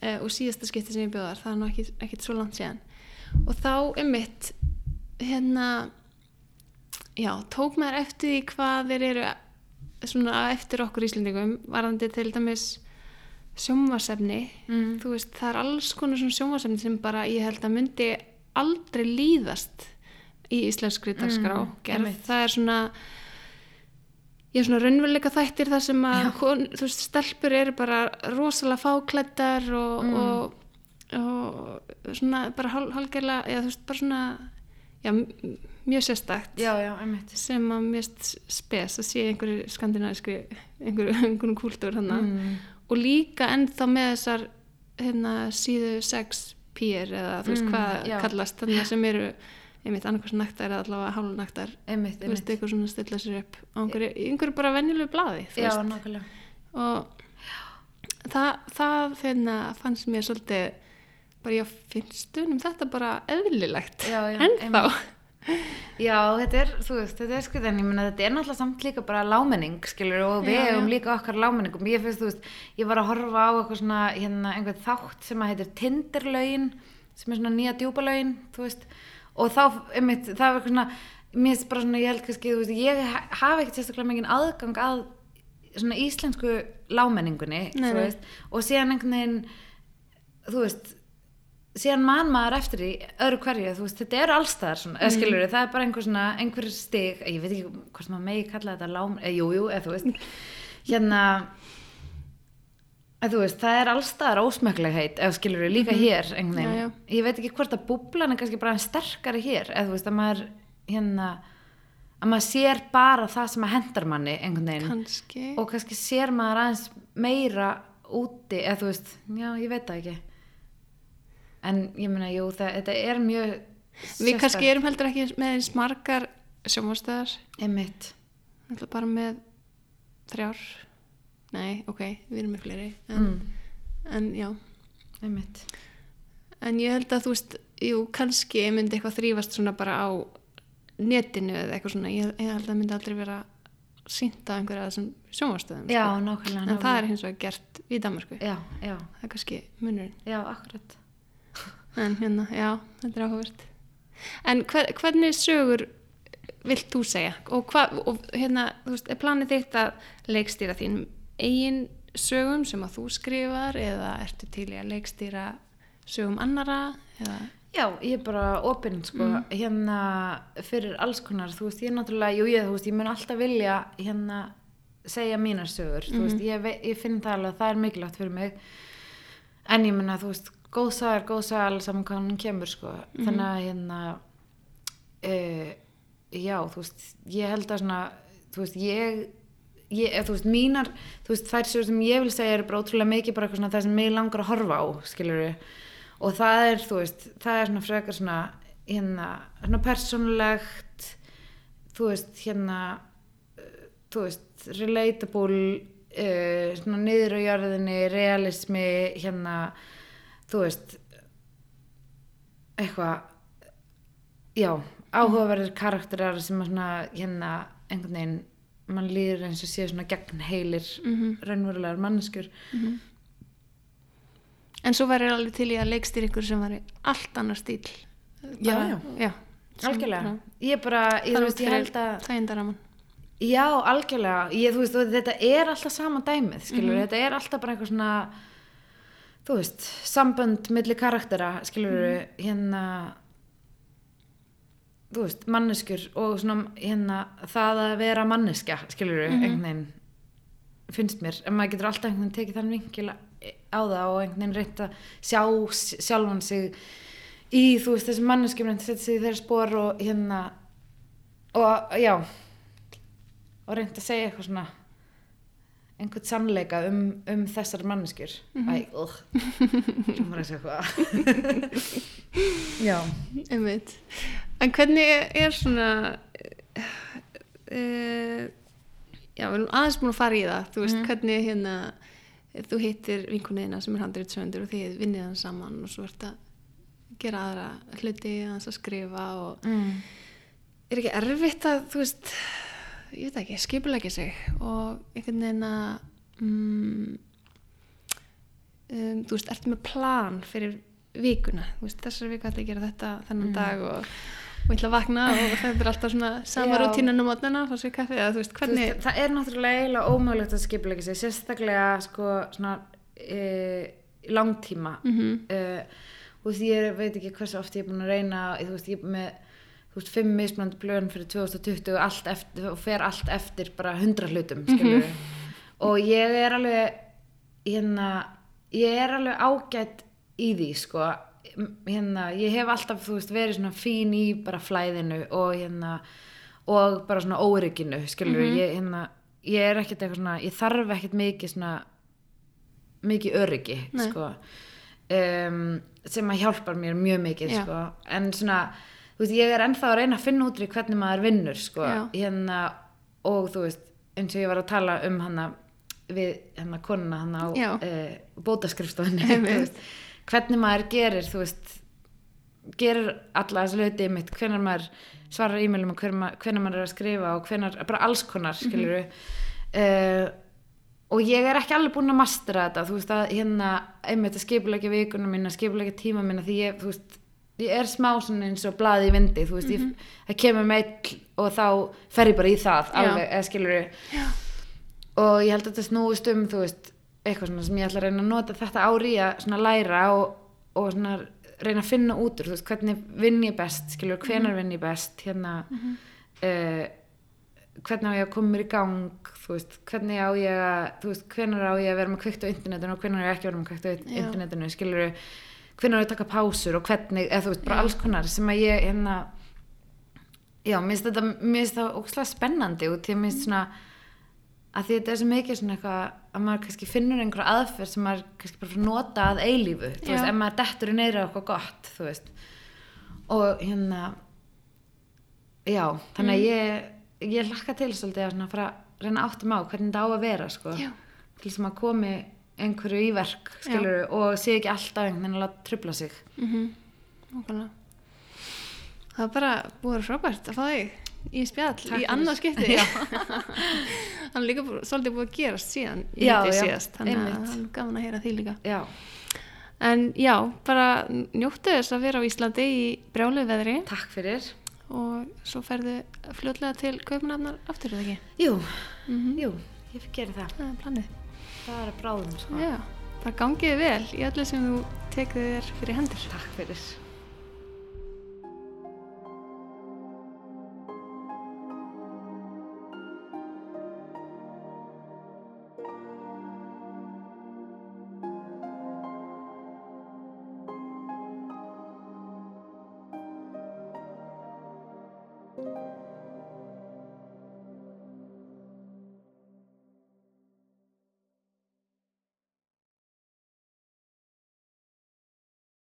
uh, og síðasta skipti sem ég bjóðar það er nú ekki, ekkit svo langt síðan og þá er mitt hérna já, tók maður eftir því hvað þeir eru svona eftir okkur Íslendingum varðandi til dæmis sjónvarsefni Mm. þú veist, það er alls konar svona sjónvarsefni sem bara ég held að myndi aldrei líðast í íslenskri dagskrá Mm, gerð, einmitt. það er svona ég er svona raunveruleika þættir þar sem að kon, veist, stelpur eru bara rosalega fáklættar og, Mm. og, og svona bara hál, hálgerlega, eða þú veist, bara svona já, mjög sérstakt Já, já, einmitt. sem að mjög spes að sé einhverju skandinavískri einhverju, einhverju kúltúr Mm. og líka ennþá með þessar hérna, síðu 6 pýr eða þú veist Mm, hvað já. kallast þannig sem eru einmitt annarkvæmst naktar eða allavega hálunaktar Einmitt, þú veist einmitt. eitthvað svona stilla sér upp á einhverju, einhverju bara venjulegu nákvæmlega. og það, það finna, fannst mér svolítið bara ég finnst um þetta bara eðlilegt ennþá Já, þetta er, þú veist, þetta er þannig, ég meina þetta er náttúrulega samt líka bara lámenning, skilur, og við hefum líka okkar lámenningum. Ég finnst, þú veist, ég var að horfa á eitthvað svona, hérna, einhvern þátt sem að heitir Tinderlögin, sem er svona nýja djúbalögin, þú veist, og þá, einmitt, það var eitthvað svona, mér finnst bara svona, ég held kannski, þú veist, ég ha- hafi ekkert sérstaklega mikið aðgang að svona íslensku lámenningunni, þú veist, og síðan einhvern veginn, þú veist, síðan man maður eftir því öðru hverju, veist, þetta er allstaðar svona, eða skilur það er bara einhver svona, einhver stig ég veit ekki hvort maður megi kalla þetta lám, eða jú, jú, eða þú veist. Hérna eða þú veist, það er allstaðar ósmökklegheit, eða skilur við líka hér einhvern Já, já. ég veit ekki hvort að búblan er kannski bara sterkari hér, eða þú veist, að maður hérna, að maður sér bara það sem að hendar manni einhvern veginn. Kannski. Og kannski sér maður aðeins meira úti, eða þú veist já, ég veit það ekki en ég meina, jú, það, þetta er mjög við kannski erum heldur ekki með eins margar Við ætlum bara með þrjár. Nei, ok, við erum með fleiri en, mm, en já. Einmitt. En ég held að þú veist, jú, kannski myndi eitthvað þrýfast svona bara á netinu eða eitthvað svona. Ég, ég held að það myndi aldrei vera sínt af einhverja af þessum sjónvarstöðum já, sko. nákvæmlega, en það er hins vegar gert í Danmarku já, já, það er kannski munurinn. Já, akkurat en hérna, já, þetta er áhugavert. En hver, hvernig sögur vilt þú segja? Og, hva, og hérna, þú veist, er planið þitt að leikstýra þínum eigin sögum sem að þú skrifar eða ertu til í að leikstýra sögum annara eða, Já, ég er bara opinn sko, hérna fyrir alls konar, þú veist, ég er náttúrulega, jú ég, þú veist, ég mun alltaf vilja hérna segja mínar sögur, þú veist, ég, ég finn það alveg að það er mikilvægt fyrir mig, en ég menna, þú veist, góð sagar, góð sagar alveg saman hvað hann kemur, sko, þannig að hérna, uh, já, þú veist, ég held að svona, þú veist, ég, ég, eða, þú veist, mínar, þú veist, þær sem ég vil segja eru bara ótrúlega mikið bara eitthvað svona það sem mig langar að horfa á, skilur og það er, þú veist, það er svona frekar svona, hérna, svona persónulegt, þú veist, hérna, þú veist, relatable, uh, svona niður á jörðinni, realismi, hérna, þú veist, eitthvað, já, áhugaverðir karakterar sem er svona, hérna, einhvern veginn, mann líður eins og séu svona gegn heilir, Mhm. raunverulegar manneskjur. en svo væri alveg til í að leikstýra ykkur sem væri allt annar stíl Já, já. já Algjörlega, ég bara, ég, þú veist, ég held að þægindaraman Já, algjörlega, ég, þú veist, þetta er alltaf sama dæmið, skilur, Mhm. þetta er alltaf bara eitthvað svona, þú veist, sambönd milli karaktera, skilur, Mhm. hérna, þú veist, manneskjur og svona hérna það að vera manneskja skilur við, Mhm. einhvern veginn finnst mér, en maður getur alltaf einhvern veginn tekið þann vinkil á það og einhvern veginn reynt að sjá sjálfan sig í, þú veist, þessum manneskjum reynt að setja sig í þeirra spor og hérna og já og reynt að segja eitthvað svona einhvern sannleika um, um þessar manneskjur. Æ, ugh. Nú maður að segja eitthvað. Já. Einmitt. En hvernig er svona uh, já, við erum aðeins búin að fara í það. Þú veist, hvernig hérna þú hittir vinkunniðina sem er handritsöndur og þið vinnið hann saman og svo ert að gera aðra hluti að skrifa og mm. er ekki erfitt að þú veist, ég veit ekki, skipulegja sig og einhvern veginn að mm, um, þú veist, ertu með plan fyrir vikuna, þú veist, þessar vika ætla ég að gera þetta þennan dag og, og ég ætla að vakna og þetta er alltaf svona sama rútínan á mótnana, fá sér kaffi eða þú veist, Þú hvernig veist, það er náttúrulega eiginlega ómögulegt að skipulegja sig sérstaklega sko svona e, langtíma. Mhm. e, þú veist ég veit ekki hversu oft ég er búin að reyna þú veist ég er með þú veist fimm mismönd blöðun fyrir 2020 og, allt eftir, og fer allt eftir bara hundra hlutum skilur og ég er alveg hérna ég er alveg ágætt í því sko. Hérna, ég hef alltaf þú veist verið svona fín í bara flæðinu og hérna og bara svona órygginu skilur ég, hérna, ég er ekkert eitthvað svona ég þarf ekkert mikið svona mikið öryggi sko um, sem að hjálpar mér mjög mikið sko. En svona þú veist ég er ennþá að reyna að finna út í hvernig maður vinnur sko. Hérna og þú veist eins og ég var að tala um hana við hérna konuna hana á uh, Einmitt. þú veist, hvernig maður gerir þú veist gerir alla þessi hluti mitt hvenar maður svarar e-mailum og hvenar maður er að skrifa og hvenar, bara alls konar skilur við og ég er ekki alveg búin að mastera þetta þú veist að hérna einmitt að skipulegja vikuna mína, skipulegja tíma mína því ég, þú veist, ég er smá eins og blaði í vindi, þú veist, ég, það kemur meill og þá fer ég bara í það alveg, eða skilur við og ég held að þetta snúist um þú veist, eitthvað svona sem ég ætla að reyna að nota þetta ári að svona læra og, og svona reyna að finna út úr veist, hvernig vinn ég best, skilur, hvenar vinn ég best hérna uh, hvernig á ég að koma mér í gang þú veist, hvernig á ég að hvenar á ég að vera með kveikt á internetinu og hvenar á ég ekki að vera með kveikt á internetinu skilur, hvenar á ég að taka pásur og hvernig, eða þú veist, bara alls konar sem að ég hérna já, mér finnst þetta, mér finnst það ókslega spennandi og því að mér finnst svona að því þetta er svo mikið svona eitthvað að maður kannski finnur einhverja aðferð sem maður kannski bara nota að eilífu. Þú veist, ef maður dettur í neyra eitthvað gott þú veist. Og hérna já, þannig að ég ég hlakka til svolítið að fara að reyna áttum á hvernig þetta á að vera sko, Já. til sem að komi einhverju í verk skilur, og sé ekki alltaf einhvern veginn að trubla sig. Mm -hmm. það er bara búið frábært að fá þig í spjall Takk í annað skipti. Hann er líka svolítið búið að gerast síðan Já, síðast þannig að hann er gaman að heyra því líka. Já, en já, bara njóttu þess að vera á Íslandi í brjálu veðri. Takk fyrir. Og svo ferðu fljótlega til Kaupmannafnar aftur eða ekki? Jú, mm jú, ég fyrir gera það. Það er planið það er að bráðum sko. já, bara gangiði vel í öllu sem þú tekur þér fyrir hendur takk fyrir